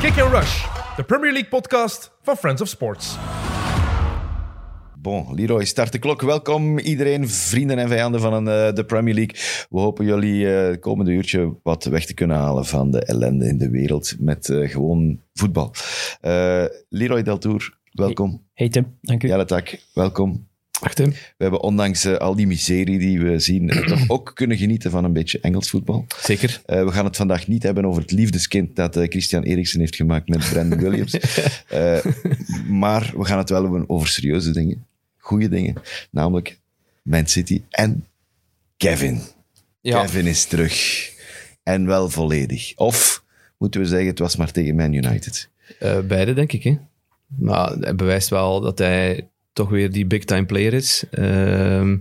Kick and Rush, de Premier League podcast van Friends of Sports. Bon, Leroy, start de klok. Welkom iedereen, vrienden en vijanden van eh, de Premier League. We hopen jullie eh, het komende uurtje wat weg te kunnen halen van de ellende in de wereld met eh, gewoon voetbal. Eh, Leroy Deltour, welkom. Hey Tim, dank u. Jelle Tak, welkom. We hebben ondanks eh, al die miserie die we zien, eh, toch ook kunnen genieten van een beetje Engels voetbal. Zeker. Eh, we gaan het vandaag niet hebben over het liefdeskind dat Christian Eriksen heeft gemaakt met Brandon Williams. Maar we gaan het wel hebben over serieuze dingen. Goede dingen. Namelijk Man City en Kevin. Ja. Kevin is terug. En wel volledig. Of moeten we zeggen, het was maar tegen Man United. Beide, denk ik. Hè? Maar hij bewijst wel dat hij toch weer die big-time player is. Ehm,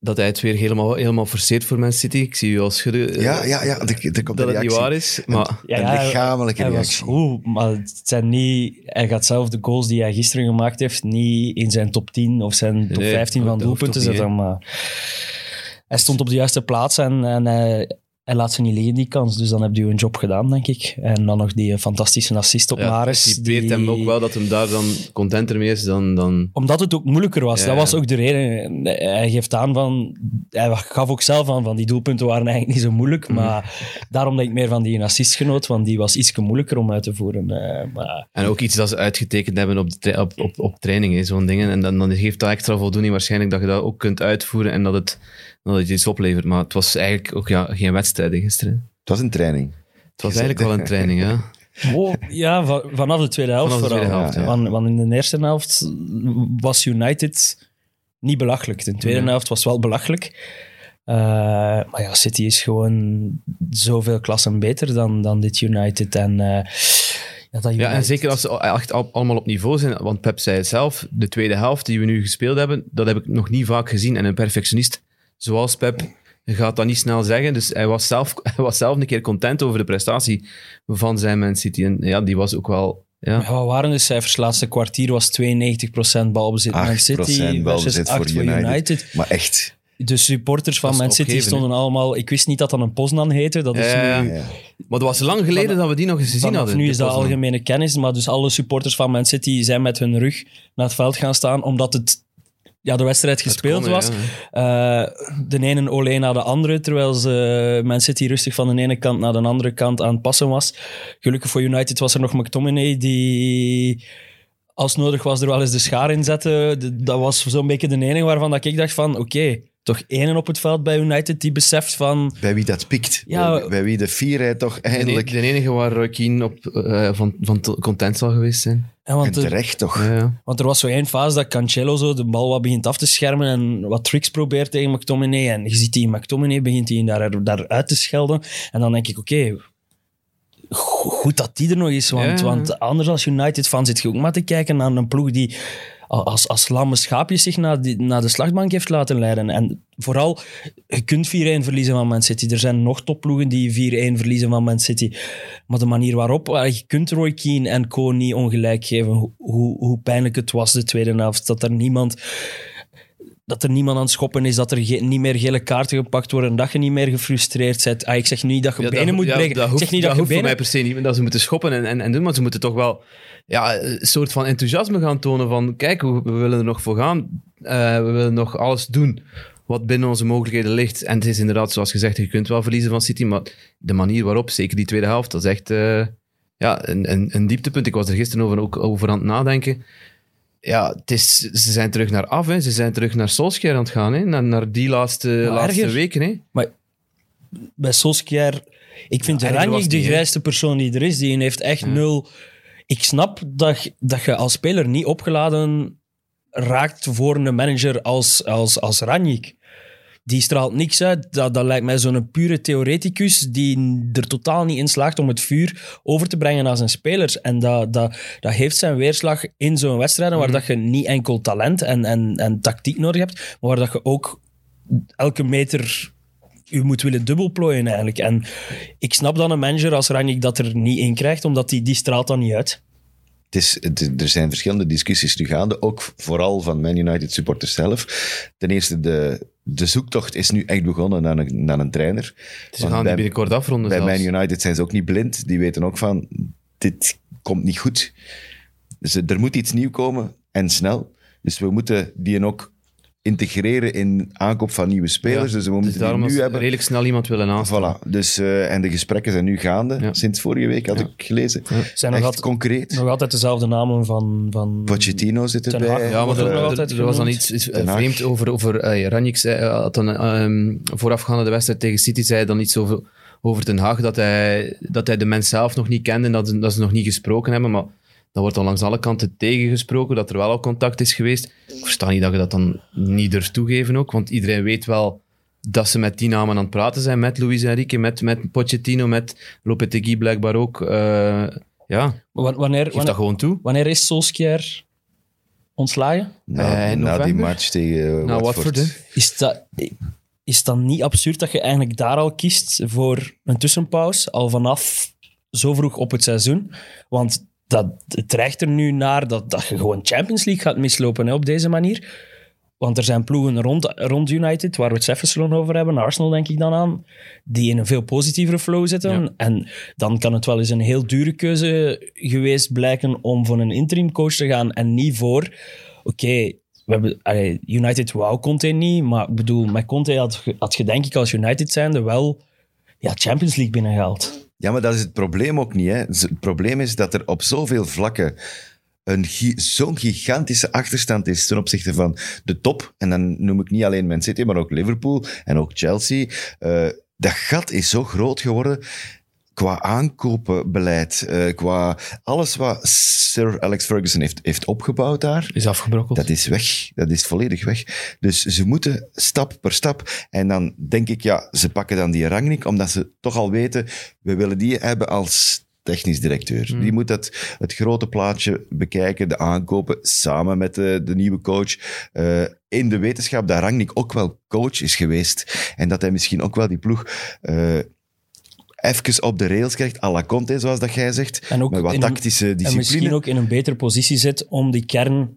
dat hij het weer helemaal, helemaal forceert voor Man City. Ik zie u al schudden eh, Ja, ja, ja. Er, er komt dat het niet waar is. Maar Een lichamelijke hij reactie. was goed, maar het zijn niet, hij gaat zelf de goals die hij gisteren gemaakt heeft niet in zijn top 10 of zijn top Nee, 15 van doelpunten zetten. Maar hij stond op de juiste plaats en, en hij, hij laat ze niet liggen, die kans. Dus dan heb je een job gedaan, denk ik. En dan nog die fantastische assist op ja, Maris. die- hem ook wel dat hem daar dan contenter mee is dan... dan Omdat het ook moeilijker was. Ja, dat was ook de reden. Hij geeft aan van... Hij gaf ook zelf aan van die doelpunten waren eigenlijk niet zo moeilijk. Mhm. Maar daarom dat ik meer van die assist genoot. Want die was iets moeilijker om uit te voeren. Eh, maar En ook iets dat ze uitgetekend hebben op, de op, op, op training, hè, zo'n dingen. En dan, dan geeft dat extra voldoening waarschijnlijk dat je dat ook kunt uitvoeren en dat het, dat het iets oplevert. Maar het was eigenlijk ook ja, geen wedstrijd gisteren. Het was een training. Het was eigenlijk wel een training, ja. Oh, ja, va- vanaf de tweede helft Vanaf de vooral. tweede helft, ja. Want, want in de eerste helft was United niet belachelijk. De tweede Ja. helft was wel belachelijk. Eh, maar ja, City is gewoon zoveel klassen beter dan, dan dit United. En, eh, ja, dat Ja, en United- zeker als ze echt al- allemaal op niveau zijn. Want Pep zei het zelf, de tweede helft die we nu gespeeld hebben, dat heb ik nog niet vaak gezien. En een perfectionist zoals Pep gaat dat niet snel zeggen. Dus hij was zelf, hij was zelf een keer content over de prestatie van zijn Man City. En ja, die was ook wel... Ja. Ja, wat waren de cijfers? Het laatste kwartier was 92% balbezit Man 8% City balbezit versus voor 8 voor United. United. Maar echt. De supporters van Man City stonden allemaal... Ik wist niet dat dat een Poznan heette. Dat is Ja, nu... ja. Maar dat was lang geleden dat we die nog eens gezien hadden. nu is dat algemene kennis, maar dus alle supporters van Man City zijn met hun rug naar het veld gaan staan, omdat het, ja, de wedstrijd gespeeld kon, was. ja. Eh, de ene olé naar de andere, terwijl ze Man City rustig van de ene kant naar de andere kant aan het passen was. Gelukkig voor United was er nog McTominay, die als nodig was er wel eens de schaar in zette. Dat was zo'n beetje de enige waarvan dat ik dacht van, oké, toch één op het veld bij United die beseft van... Bij wie dat pikt. Ja. bij, bij wie de fierheid toch De, eindelijk... de enige waar Roy Keane op, eh, van, van te- content zal geweest zijn. Ja, En want er- terecht toch. Ja, ja. Want er was zo één fase dat Cancelo zo de bal wat begint af te schermen en wat tricks probeert tegen McTominay. En je ziet die McTominay begint hij daar, daaruit te schelden. En dan denk ik, oké, go- goed dat die er nog is. Want, Ja. want anders als United-fan zit je ook maar te kijken naar een ploeg die als, als lamme schaapjes zich naar, die, naar de slagbank heeft laten leiden. En vooral, je kunt 4-1 verliezen van Man City. Er zijn nog topploegen die 4-1 verliezen van Man City. Maar de manier waarop, eh, je kunt Roy Keane en Co niet ongelijk geven. Hoe, hoe pijnlijk het was de tweede helft. Dat er niemand... Dat er niemand aan het schoppen is, dat er ge- niet meer gele kaarten gepakt worden, dat je niet meer gefrustreerd bent. Ah, ik zeg niet dat je Ja, benen dat, moet ja, breken. Dat ik hoeft, zeg niet dat dat, je hoeft voor mij per se niet, dat ze moeten schoppen en, en, en doen, maar ze moeten toch wel ja, een soort van enthousiasme gaan tonen van kijk, we, we willen er nog voor gaan. Eh, we willen nog alles doen wat binnen onze mogelijkheden ligt. En het is inderdaad, zoals gezegd, je kunt wel verliezen van City, maar de manier waarop, zeker die tweede helft, dat is echt eh, ja, een, een, een dieptepunt. Ik was er gisteren over, ook over aan het nadenken. Ja, het is, ze zijn terug naar af, hè. ze zijn terug naar Solskjaer aan het gaan, hè. Naar, naar die laatste, laatste erger. weken. Hè. Maar bij Solskjaer... Ik vind Ja, de grijste persoon die er is. Die heeft echt nul... Ik snap dat, je- dat je als speler niet opgeladen raakt voor een manager als, als, als Ranjik. Die straalt niks uit. Dat, dat lijkt mij zo'n pure theoreticus die er totaal niet in slaagt om het vuur over te brengen naar zijn spelers. En dat, dat, dat heeft zijn weerslag in zo'n wedstrijden waar dat je niet enkel talent en, en, en tactiek nodig hebt, maar waar dat je ook elke meter u moet willen dubbelplooien eigenlijk. En ik snap dan een manager als Ranjik dat er niet in krijgt, omdat die, die straalt dan niet uit. Het is, het- er zijn verschillende discussies nu gaande, ook vooral van Man United supporters zelf. Ten eerste de, de zoektocht is nu echt begonnen naar een, naar een trainer. Ze gaan die bij- binnenkort afronden Bij zelfs. Man United zijn ze ook niet blind. Die weten ook van, dit komt niet goed. Dus eh, er moet iets nieuw komen en snel. Dus we moeten die ook integreren in aankoop van nieuwe spelers. Ja, dus we Dus moeten daarom dat nu hebben. redelijk snel iemand willen aanstellen. Voilà. Dus, eh, en de gesprekken zijn nu gaande. Ja. Sinds vorige week had Ja. ik gelezen. Zijn nog Echt altijd, concreet. nog altijd dezelfde namen van... van Pochettino zit Ten erbij. Ja, maar er, ook nog er- altijd er was dan iets, iets, eh, vreemd over... over uh, Ranjik zei, eh, had dan ehm, voorafgaande de wedstrijd tegen City zei hij dan iets over, over Ten Hag, dat hij, dat hij de mens zelf nog niet kende en dat, ze- dat ze nog niet gesproken hebben, maar dat wordt dan langs alle kanten tegengesproken, dat er wel al contact is geweest. Ik versta niet dat je dat dan niet durft toegeven ook, want iedereen weet wel dat ze met die namen aan het praten zijn, met Luis Enrique, met, met Pochettino, met Lopetegui blijkbaar ook. Eh, ja, Wa- Wanneer, geef dat wanneer, gewoon toe. wanneer is Solskjaer ontslagen? Na, Eh, na die match tegen eh, Nou, Watford. Is dat, is dat niet absurd dat je eigenlijk daar al kiest voor een tussenpauze, al vanaf zo vroeg op het seizoen? Want dat, het dreigt er nu naar dat, dat je gewoon Champions League gaat mislopen hè, op deze manier. Want er zijn ploegen rond, rond United, waar we het Jefferson over hebben, Arsenal denk ik dan aan, die in een veel positievere flow zitten. Ja. En dan kan het wel eens een heel dure keuze geweest blijken om voor een interim coach te gaan en niet voor, oké, we hebben, allee, United wou Conte niet, maar ik bedoel, met Conte had, je- had je denk ik als United zijnde wel ja, Champions League binnengehaald. Ja, maar dat is het probleem ook niet. Hè. Het probleem is dat er op zoveel vlakken een zo'n gigantische achterstand is ten opzichte van de top. En dan noem ik niet alleen Man City, maar ook Liverpool en ook Chelsea. Eh, dat gat is zo groot geworden qua aankopenbeleid, eh, qua alles wat Sir Alex Ferguson heeft, heeft opgebouwd daar. Is afgebrokkeld. Dat is weg. Dat is volledig weg. Dus ze moeten stap per stap. En dan denk ik, ja, ze pakken dan die Rangnick, omdat ze toch al weten, we willen die hebben als technisch directeur. Die moet dat, het grote plaatje bekijken, de aankopen, samen met de, de nieuwe coach. Eh, in de wetenschap dat Rangnick ook wel coach is geweest. En dat hij misschien ook wel die ploeg... eh even op de rails krijgt, à la Conte, zoals dat jij zegt. En ook met wat een- tactische En discipline. misschien ook in een betere positie zit om die kern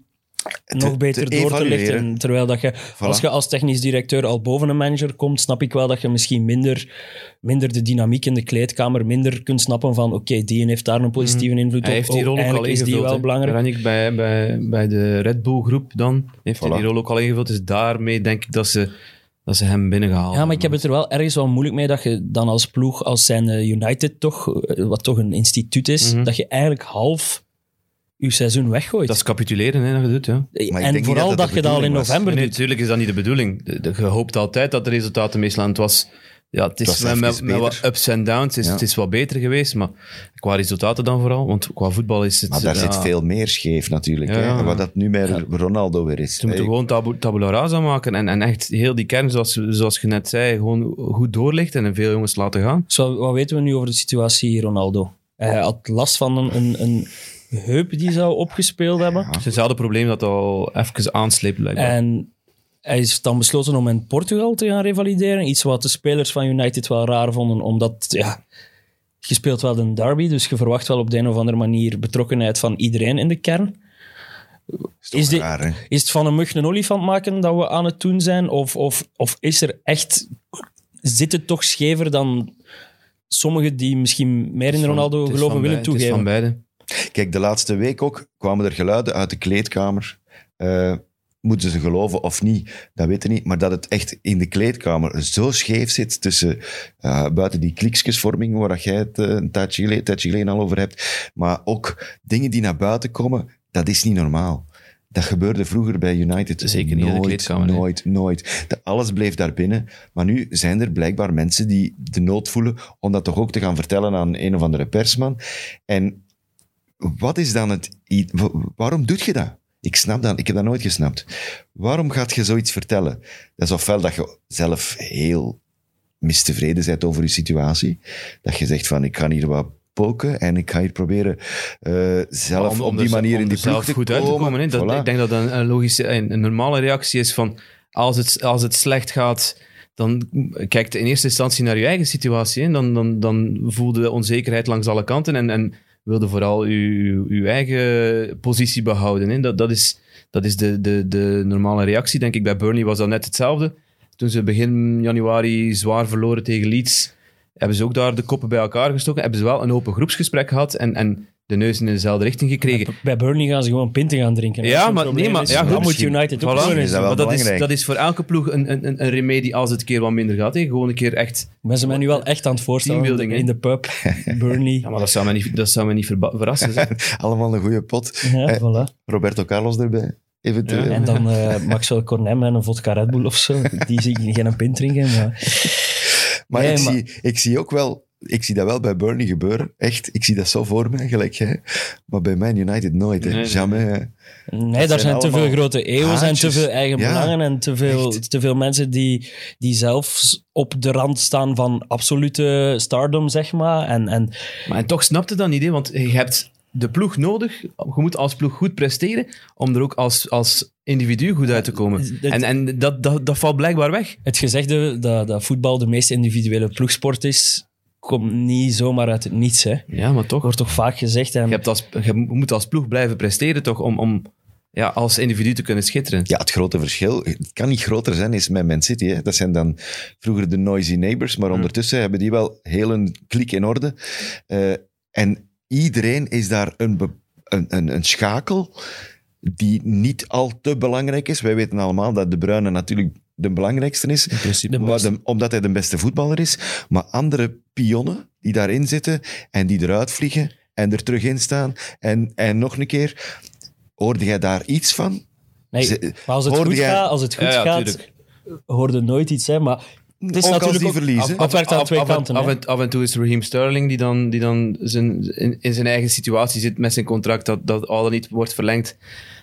nog beter te door te lichten. Terwijl dat je, als je als technisch directeur al boven een manager komt, snap ik wel dat je misschien minder, minder de dynamiek in de kleedkamer, minder kunt snappen van oké, die heeft daar een positieve invloed Mhm. Hij op. heeft die Oh, rol ook al is ingevuld. die wel belangrijk. Rannick bij, bij, bij de Red Bull groep dan heeft hij die rol ook al ingevuld. Dus daarmee denk ik dat ze, dat ze hem binnengehaald Ja, maar ik heb het er wel ergens wel moeilijk mee dat je dan als ploeg, als zijn eh, United toch, eh, wat toch een instituut is, Mhm. dat je eigenlijk half je seizoen weggooit. Dat is capituleren, hè, dat je doet, ja. Maar ik denk en vooral dat dat, dat de je dat al in november Nee, doet. natuurlijk is dat niet de bedoeling. Je hoopt altijd dat de resultaten meestal... Het was... Ja, het is met, even met, met wat ups en downs. Het is, Ja. het is wat beter geweest, maar qua resultaten dan vooral. Want qua voetbal is het... Maar daar ja, zit veel meer scheef natuurlijk. Ja, hè? ja. Wat dat nu met Ronaldo weer is. Ze moeten gewoon tabu, tabula rasa maken en, en echt heel die kern, zoals, zoals je net zei, gewoon goed doorlichten en veel jongens laten gaan. Dus wat, weten we nu over de situatie Ronaldo? Hij had last van een, een, een heup die zou opgespeeld hebben. Het is hetzelfde probleem dat al even aansleept, blijkbaar. En hij is dan besloten om in Portugal te gaan revalideren. Iets wat de spelers van United wel raar vonden, omdat ja, je speelt wel een derby, dus je verwacht wel op de een of andere manier betrokkenheid van iedereen in de kern. is is raar, het van een mug een olifant maken dat we aan het doen zijn? Of, of, of is er echt... Zit het toch schever dan sommigen die misschien meer in Ronaldo geloven van willen bij- Het is van toegeven? beide. Kijk, de laatste week ook kwamen er geluiden uit de kleedkamer. Eh, moeten ze geloven of niet, dat weten we niet. Maar dat het echt in de kleedkamer zo scheef zit tussen eh, buiten die kliksjesvorming, waar dat jij het eh, een tijdje geleden, tijdje geleden al over hebt, maar ook dingen die naar buiten komen, dat is niet normaal. Dat gebeurde vroeger bij United. Zeker niet in de nooit, kleedkamer, nee. Nooit, nooit. De- alles bleef daar binnen. Maar nu zijn er blijkbaar mensen die de nood voelen om dat toch ook te gaan vertellen aan een of andere persman. En wat is dan het... Waarom doe je dat? Ik snap dat. Ik heb dat nooit gesnapt. Waarom gaat je zoiets vertellen? Dat is ofwel dat je zelf heel mistevreden bent over je situatie. Dat je zegt van, ik ga hier wat poken en ik ga hier proberen eh, zelf Om- om op die ze- manier om in die ploeg zelf te goed uit te komen. Dat, Voilà. Ik denk dat een, een logische, een, een normale reactie is van als het, als het slecht gaat, dan kijk in eerste instantie naar je eigen situatie. Hè. Dan, dan, dan voel je onzekerheid langs alle kanten en, en wilde vooral je, je eigen positie behouden. Dat, dat is, dat is de, de, de normale reactie. Denk ik, bij Burnley was dat net hetzelfde. toen ze begin januari zwaar verloren tegen Leeds, hebben ze ook daar de koppen bij elkaar gestoken. Hebben ze wel een open groepsgesprek gehad en, en de neuzen in dezelfde richting gekregen. Bij Burnley gaan ze gewoon pinten gaan drinken. Ja, maar- een nee, maar- ja, dan goed, moet United ook Voilà. Is dat Maar dat is, dat is voor elke ploeg een, een, een- een remedie als het een keer wat minder gaat. Hè. Gewoon een keer echt... Maar ze zijn nu wel echt aan het voorstellen in de pub, Burnley. Ja, maar dat zou me niet, dat zou me niet verrassen. zeg. Allemaal een goede pot. Ja, Eh, voilà. Roberto Carlos erbij, eventueel. Ja. En dan eh Maxwell Cornet met een vodka Red Bull of zo. Die zie ik geen pint drinken, maar... Maar, Nee, ik, maar- Zie, ik zie ook wel... Ik zie dat wel bij Burnley gebeuren. Echt, ik zie dat zo voor mij, gelijk jij. Maar bij Man United nooit, hè. Nee, Jamais. hè. Nee, daar zijn zijn te veel grote eeuwen en te veel eigen Ja, belangen en te veel, echt. te veel mensen die, die zelf op de rand staan van absolute stardom, zeg maar. En, en Maar en toch snapte dat niet, hè, want je hebt de ploeg nodig. Je moet als ploeg goed presteren om er ook als, als individu goed uit te komen. het- En, en dat, dat, dat valt blijkbaar weg. het gezegde dat, dat voetbal de meest individuele ploegsport is, komt niet zomaar uit het niets. Hè. Ja, maar toch. Wordt toch vaak gezegd. En, Je, hebt als, je moet als ploeg blijven presteren toch om, om ja, als individu te kunnen schitteren. Ja, het grote verschil, het kan niet groter zijn, is met Man City. Hè. Dat zijn dan vroeger de noisy neighbors, maar ondertussen hebben die wel heel een klik in orde. Eh, en iedereen is daar een, een, een, een schakel die niet al te belangrijk is. Wij weten allemaal dat De Bruyne natuurlijk de belangrijkste is, beste. de- omdat hij de beste voetballer is. Maar andere pionnen die daarin zitten en die eruit vliegen en er terug in staan en, en nog een keer... Hoorde jij daar iets van? nee, ze- maar als het hoorde goed jij- gaat, als het goed Ja, ja, gaat tuurlijk. hoorde nooit iets. Hè, maar het is Ook als natuurlijk die ook- verliezen. af- Het werkt aan twee af, en- kanten. Af hè. en, af en toe is Raheem Sterling die dan, die dan zijn, in, in zijn eigen situatie zit met zijn contract, dat, dat al dan niet wordt verlengd.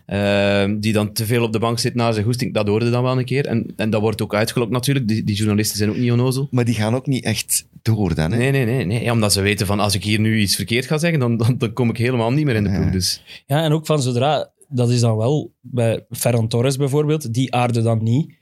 Ehm, die dan te veel op de bank zit na zijn goesting. Dat hoorde dan wel een keer. En, en dat wordt ook uitgelokt natuurlijk. Die, die journalisten zijn ook niet onnozel. Maar die gaan ook niet echt door dan. Hè? Nee, nee, nee. nee. Ja, omdat ze weten van als ik hier nu iets verkeerd ga zeggen, dan, dan, dan kom ik helemaal niet meer in de ploeg. Dus. Ja, en ook van zodra, dat is dan wel bij Ferran Torres bijvoorbeeld, die aarde dan niet.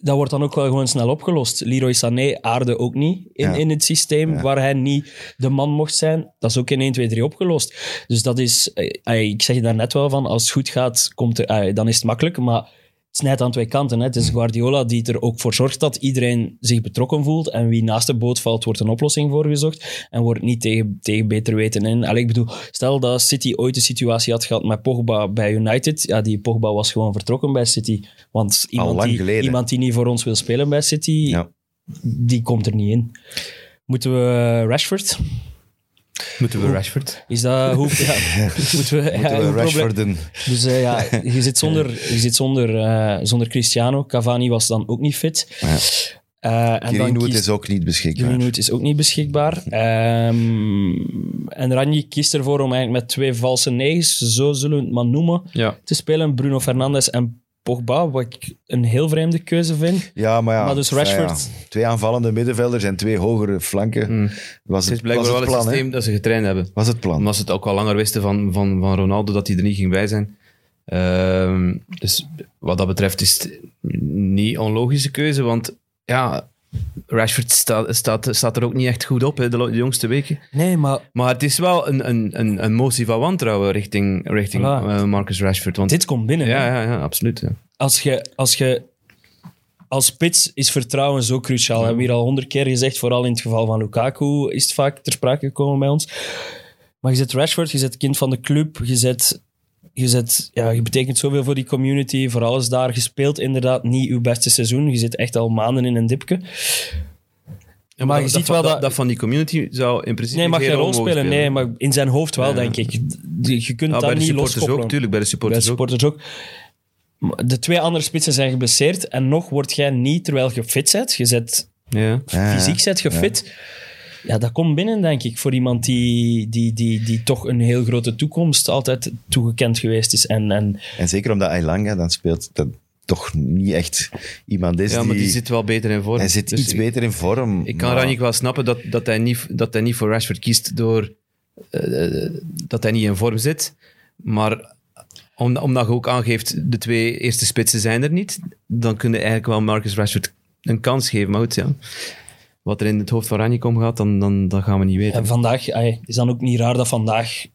Dat wordt dan ook wel gewoon snel opgelost. Leroy Sané aarde ook niet in, Ja. in het systeem waar hij niet de man mocht zijn. Dat is ook in 1, 2, 3 opgelost. Dus dat is, eh, eh, ik zeg je daar net wel van, als het goed gaat, komt er, eh, dan is het makkelijk. Maar snijdt aan twee kanten. Hè. Het is Guardiola die er ook voor zorgt dat iedereen zich betrokken voelt. En wie naast de boot valt, wordt een oplossing voor gezocht. En wordt niet tegen, tegen beter weten in. Allee, ik bedoel, stel dat City ooit een situatie had gehad met Pogba bij United. Ja, die Pogba was gewoon vertrokken bij City. Want iemand, lang die, geleden. iemand die niet voor ons wil spelen bij City, Ja. die komt er niet in. Moeten we Rashford? Moeten we Rashford? Is dat hoe? Ja, moeten we, ja, Moeten we hoe probleem- Rashforden... dus eh, ja, je zit zonder, je zit zonder, eh, zonder Cristiano. Cavani was dan ook niet fit. Ja. Eh, Greenwood kiest- is ook niet beschikbaar. Greenwood is ook niet beschikbaar. Ehm, en Ranji kiest ervoor om eigenlijk met twee valse negens, zo zullen we het maar noemen, Ja. te spelen. Bruno Fernandes en Pogba, wat ik een heel vreemde keuze vind. Ja, maar ja. Maar dus Rashford- ja. Twee aanvallende middenvelders en twee hogere flanken. Was Hmm. Het het, is was blijkbaar het wel het plan, systeem dat ze getraind hebben. Was het plan. Omdat ze het ook al langer wisten van, van, van Ronaldo dat hij er niet ging bij zijn. Ehm, dus wat dat betreft is het niet onlogische keuze, want ja, Rashford staat, staat, staat er ook niet echt goed op hè, de, jongste weken. Nee, maar Maar het is wel een, een, een, een motie van wantrouwen richting, richting Voilà. eh, Marcus Rashford. Want, dit komt binnen. ja, ja, ja, absoluut. Ja. Als je... Als je als spits is vertrouwen zo cruciaal. We hebben hier al honderd keer gezegd, vooral in het geval van Lukaku is het vaak ter sprake gekomen bij ons. Maar je zet Rashford, je zet kind van de club, je zet... Je, zet, ja, je betekent zoveel voor die community, voor alles daar. Je speelt inderdaad niet uw beste seizoen. Je zit echt al maanden in een dipje. Ja, maar je dat, ziet wel dat, dat- dat van die community zou in principe Nee, mag geen rol spelen. Nee, maar in zijn hoofd wel, Ja. denk ik. Je kunt Ja, dat bij de niet supporters loskoppelen. ook, tuurlijk, bij de Bij de supporters ook. supporters De twee andere spitsen zijn geblesseerd en nog word jij niet, terwijl je fit bent, je zet, Ja. Ja, fysiek zet je fit, ja, dat komt binnen, denk ik, voor iemand die, die, die, die toch een heel grote toekomst altijd toegekend geweest is. En, en En zeker omdat Ailanga dan speelt, dat toch niet echt iemand is ja, maar die... die zit wel beter in vorm. hij zit Dus iets ik- beter in vorm. Ik kan maar- Ranjik wel snappen dat, dat, hij niet, dat hij niet voor Rashford kiest door eh, dat hij niet in vorm zit. Maar om, omdat je ook aangeeft, de twee eerste spitsen zijn er niet, dan kun je eigenlijk wel Marcus Rashford een kans geven. Maar goed, ja. Wat er in het hoofd van Ranjik omgaat, dan, dan, dan gaan we niet weten. en vandaag ay, is dan ook niet raar dat vandaag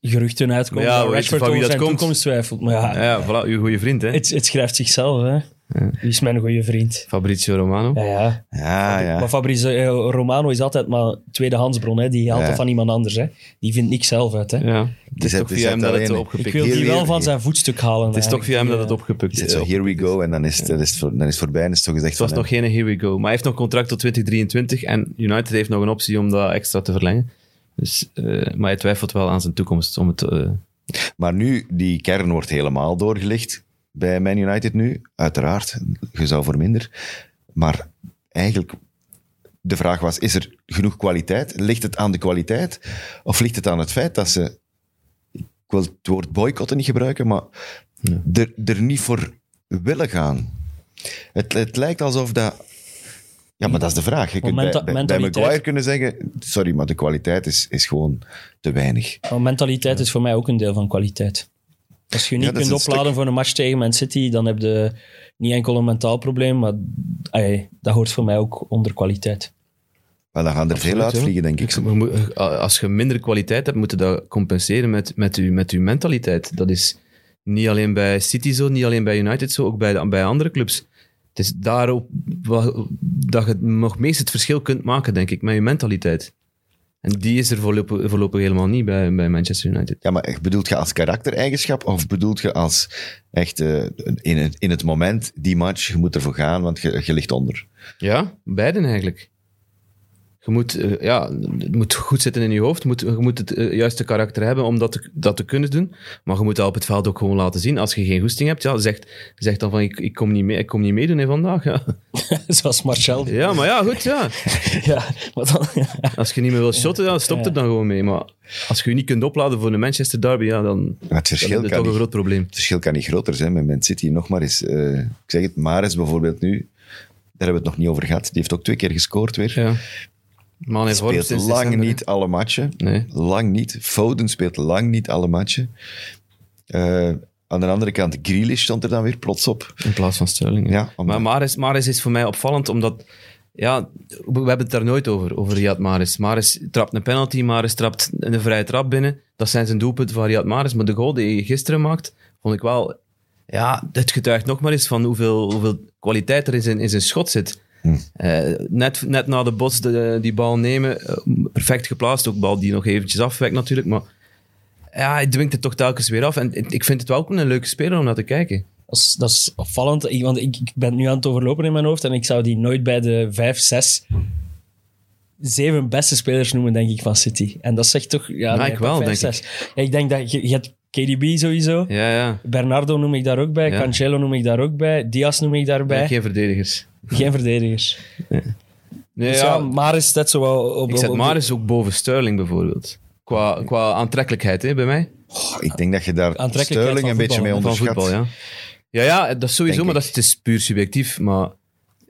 geruchten uitkomen ja, dat Rashford van wie over dat zijn komt. toekomst twijfelt. Maar ja, ja, voilà, uw goede vriend, hè. het, het schrijft zichzelf. Hè. Wie is mijn goede vriend? Fabrizio Romano. Ja, ja. Ja, ja. Maar Fabrizio eh, Romano is altijd maar tweedehandsbron. Hè. Die haalt Ja. het van iemand anders. Hè. Die vindt niks zelf uit. Hè. Ja, het is toch via hem dat het opgepikt Ik wil Hier die wel van hier. zijn voetstuk halen. Het is toch via hem dat het opgepikt is. zo, here we go, en dan is het, dan is het, dan is het voorbij en is het zo gezegd Het was nog geen here we go. Maar hij heeft nog contract tot 2023 en United heeft nog een optie om dat extra te verlengen. Dus, eh, maar hij twijfelt wel aan zijn toekomst. Om het, eh, Maar nu, die kern wordt helemaal doorgelicht bij Man United nu. Uiteraard, je zou voor minder. Maar eigenlijk, de vraag was, is er genoeg kwaliteit? Ligt het aan de kwaliteit? Of ligt het aan het feit dat ze... Ik wil het woord boycotten niet gebruiken, maar er, er niet voor willen gaan. Het, het lijkt alsof dat... Ja, maar dat is de vraag. Je kunt bij, menta- bij, bij mentaliteit- Maguire kunnen zeggen, sorry, maar de kwaliteit is, is gewoon te weinig. Maar mentaliteit is voor mij ook een deel van kwaliteit. Als je niet Ja, kunt opladen stuk. voor een match tegen Man City, dan heb je niet enkel een mentaal probleem, maar dat hoort voor mij ook onder kwaliteit. Maar dan gaan er veel uitvliegen, denk ik. Moet- Als je minder kwaliteit hebt, moet je dat compenseren met, met, je, met je mentaliteit. Dat is niet alleen bij City zo, niet alleen bij United zo, ook bij, de- bij andere clubs. Het is daarop dat je nog meest het verschil kunt maken, denk ik, met je mentaliteit. En die is er voorlopig, voorlopig helemaal niet bij, bij Manchester United. Ja, maar bedoelt je als karaktereigenschap of bedoelt je als echt eh, in, het, in het moment, die match, je moet ervoor gaan, want je, je ligt onder. Ja, beiden eigenlijk. Je moet, eh, ja, het moet goed zitten in je hoofd. Je moet, je moet het eh, juiste karakter hebben om dat te, dat te kunnen doen. Maar je moet dat op het veld ook gewoon laten zien. Als je geen goesting hebt, ja, zeg, zeg dan van ik, ik, kom niet mee, ik kom niet meedoen hè, vandaag. Ja. Zoals Marcel. ja, maar ja, goed. Ja. Ja, maar dan, Als je niet meer wilt shotten, ja, stop er dan gewoon mee. Maar als je je niet kunt opladen voor een Manchester derby, ja, dan, Maar het dan verschil, heb je kan toch een niet, groot probleem. het verschil kan niet groter zijn met Man City. Nog maar eens, eh, ik zeg het, Mares bijvoorbeeld nu, daar hebben we het nog niet over gehad. Die heeft ook twee keer gescoord weer. Ja. Man speelt lang december, niet alle matchen. Nee. Lang niet. Foden speelt lang niet alle matchen. Eh, aan de andere kant, Grealish stond er dan weer plots op. In plaats van Sterling. Ja, Maar Maris, Maris is voor mij opvallend, omdat... Ja, we hebben het daar nooit over, over Riyad Maris. Maris trapt een penalty, Maris trapt een vrije trap binnen. Dat zijn zijn doelpunten van Riyad Maris. Maar de goal die hij gisteren maakt, vond ik wel... Ja, het getuigt nog maar eens van hoeveel, hoeveel kwaliteit er in zijn, in zijn schot zit. Eh, net, net na de bots de, die bal nemen, eh, perfect geplaatst. Ook bal die nog eventjes afwekt natuurlijk, maar... Ja, hij dwingt het toch telkens weer af. En ik vind het wel ook een leuke speler om naar te kijken. dat, is, dat is opvallend, Ik- want ik, ik ben het nu aan het overlopen in mijn hoofd en ik zou die nooit bij de vijf, zes, zeven beste spelers noemen, denk ik, van City. En dat zegt toch... Ja, Ja, nee, ik wel, vijf, denk zes. Ja, ik denk dat je, je hebt KDB sowieso. Ja, ja. Bernardo noem ik daar ook bij. Ja. Cancelo noem ik daar ook bij. Diaz noem ik daarbij. Ja, Geen verdedigers. Geen verdedigers. Nee, Dus ja, ja, Maris staat zo wel op... ik zet op- op- Maris ook boven Sterling bijvoorbeeld. Qua, qua aantrekkelijkheid hè, bij mij. Oh, ik denk dat je daar Aantrekkelijkheid Sterling een beetje mee onderschat. voetbal, ja. Ja, ja, dat is sowieso, Denk maar dat ik. is, het is puur subjectief. Maar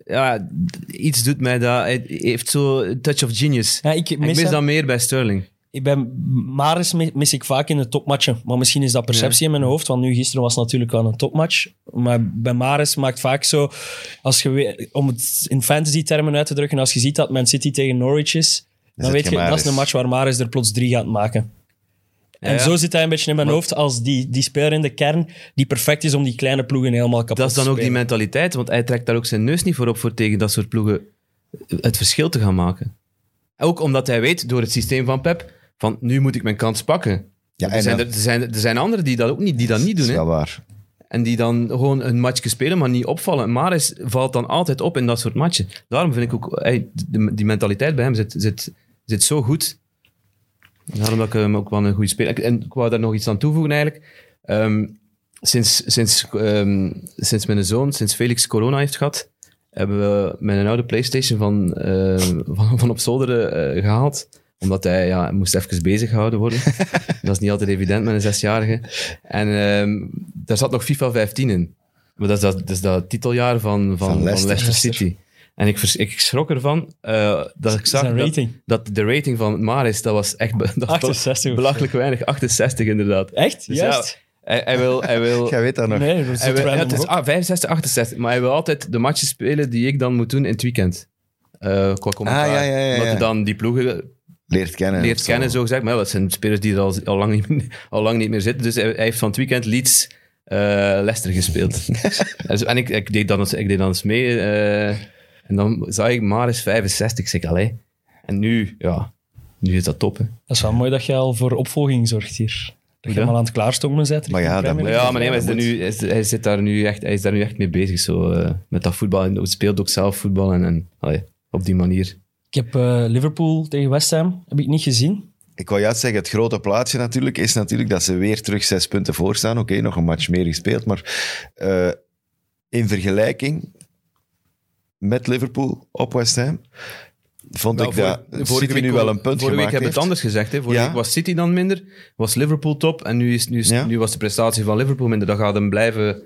ja, iets doet mij dat. Hij heeft zo een touch of genius. Ja, ik ik mis, dat meer bij Sterling. Ik ben, Maris mi- mis ik vaak in de topmatchen. Maar misschien is dat perceptie in mijn hoofd. Want nu gisteren was het natuurlijk wel een topmatch. Maar bij Maris maakt vaak zo... Als je, om het in fantasy-termen uit te drukken. Als je ziet dat Man City tegen Norwich is... Dan weet je dat is een match waar Maris er plots drie gaat maken. En Ja, ja. zo zit hij een beetje in mijn hoofd als die, die speler in de kern die perfect is om die kleine ploegen helemaal kapot Dat is dan te ook die mentaliteit, want hij trekt daar ook zijn neus niet voor op voor tegen dat soort ploegen het verschil te gaan maken. Ook omdat hij weet, door het systeem van Pep, van nu moet ik mijn kans pakken. Ja, er, zijn, dat er, er zijn, er zijn anderen die dat ook niet, die dat niet is doen. Hè? wel waar. En die dan gewoon een matchje spelen, maar niet opvallen. Maris valt dan altijd op in dat soort matchen. Daarom vind ik ook, hey, die mentaliteit bij hem zit, zit, zit zo goed. Daarom dat ik hem ook wel een goede speler... En ik wou daar nog iets aan toevoegen eigenlijk. Ehm, sinds, sinds, ehm, sinds mijn zoon, sinds Felix corona heeft gehad, hebben we mijn oude Playstation van, eh, van, van op zolder eh, gehaald. Omdat hij ja, moest even bezig gehouden worden. dat is niet altijd evident met een zesjarige. En ehm, daar zat nog FIFA 15 in. Maar dat is dat, dat, is dat titeljaar van, van, Van van Leicester. Leicester, City. En ik, vers- ik schrok ervan eh, dat ik zag dat, dat de rating van Maris, dat was echt dat was 68 of belachelijk weinig. 68 inderdaad. Echt? Dus Juist? ja, hij, hij wil... Hij wil Jij weet dat nog. Nee, dat is hij het wil- ja, random het is op. ah, 65, 68. Maar hij wil altijd de matches spelen die ik dan moet doen in het weekend. Eh qua commentaar. Ah, ja, ja, ja, Omdat hij dan die ploegen Leert kennen. leert kennen, zo gezegd. Maar ja, dat zijn spelers die er al, al, lang, niet, al lang niet meer zitten. Dus hij, hij heeft van het weekend Leeds eh, Leicester gespeeld. En zo- en ik, ik, deed dan eens, ik deed dan eens mee. eh, en dan zag ik Maris 65. Ik zeg, allee. En nu, ja, nu is dat top. Hè. Dat is wel mooi dat je al voor opvolging zorgt hier. Dat je Ja. hem al aan het klaarstomen bent. Maar ja, dat. Ja, maar nee, hij, is er nu, hij, is, hij zit daar nu echt, hij is daar nu echt mee bezig. Zo, eh, met dat voetbal. En hij speelt ook zelf voetbal. En, en allee, op die manier. Ik heb eh, Liverpool tegen West Ham heb ik niet gezien. Ik wou juist zeggen, het grote plaatje natuurlijk is natuurlijk dat ze weer terug zes punten voor staan. Oké, nog een match meer gespeeld, maar eh, in vergelijking met Liverpool op West Ham vond Nou, ik dat City week nu wel een punt Vorige week gemaakt hebben we het anders gezegd. Hè. Vorige Ja. week was City dan minder, was Liverpool top. En nu, is, nu, is, Ja. nu was de prestatie van Liverpool minder. Dan gaat hem blijven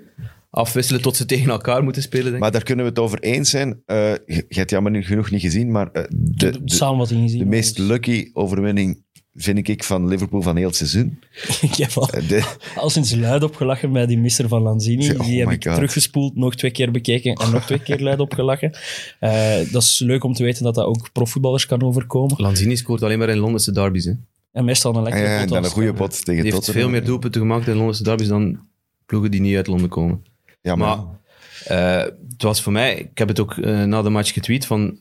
afwisselen tot ze tegen elkaar moeten spelen. Denk ik. Maar daar kunnen we het over eens zijn. Eh, je hebt het jammer genoeg niet gezien, maar eh, de, De, de, samenvatting gezien. de meest dus- lucky overwinning vind ik van Liverpool van heel het seizoen. ik heb al, Eh, de- al sinds luid opgelachen bij die mister van Lanzini. Oh die heb ik God. teruggespoeld, nog twee keer bekeken en nog twee keer luid opgelachen. Eh, dat is leuk om te weten dat dat ook profvoetballers kan overkomen. Lanzini scoort alleen maar in Londense derbies. Hè. En meestal een Ah lekkere ja, en pot dan een goede pot tegen Die heeft veel meer doelpunten gemaakt in Londense derbies dan ploegen die niet uit Londen komen. Ja, maar, Maar eh, het was voor mij, ik heb het ook eh, na de match getweet, van,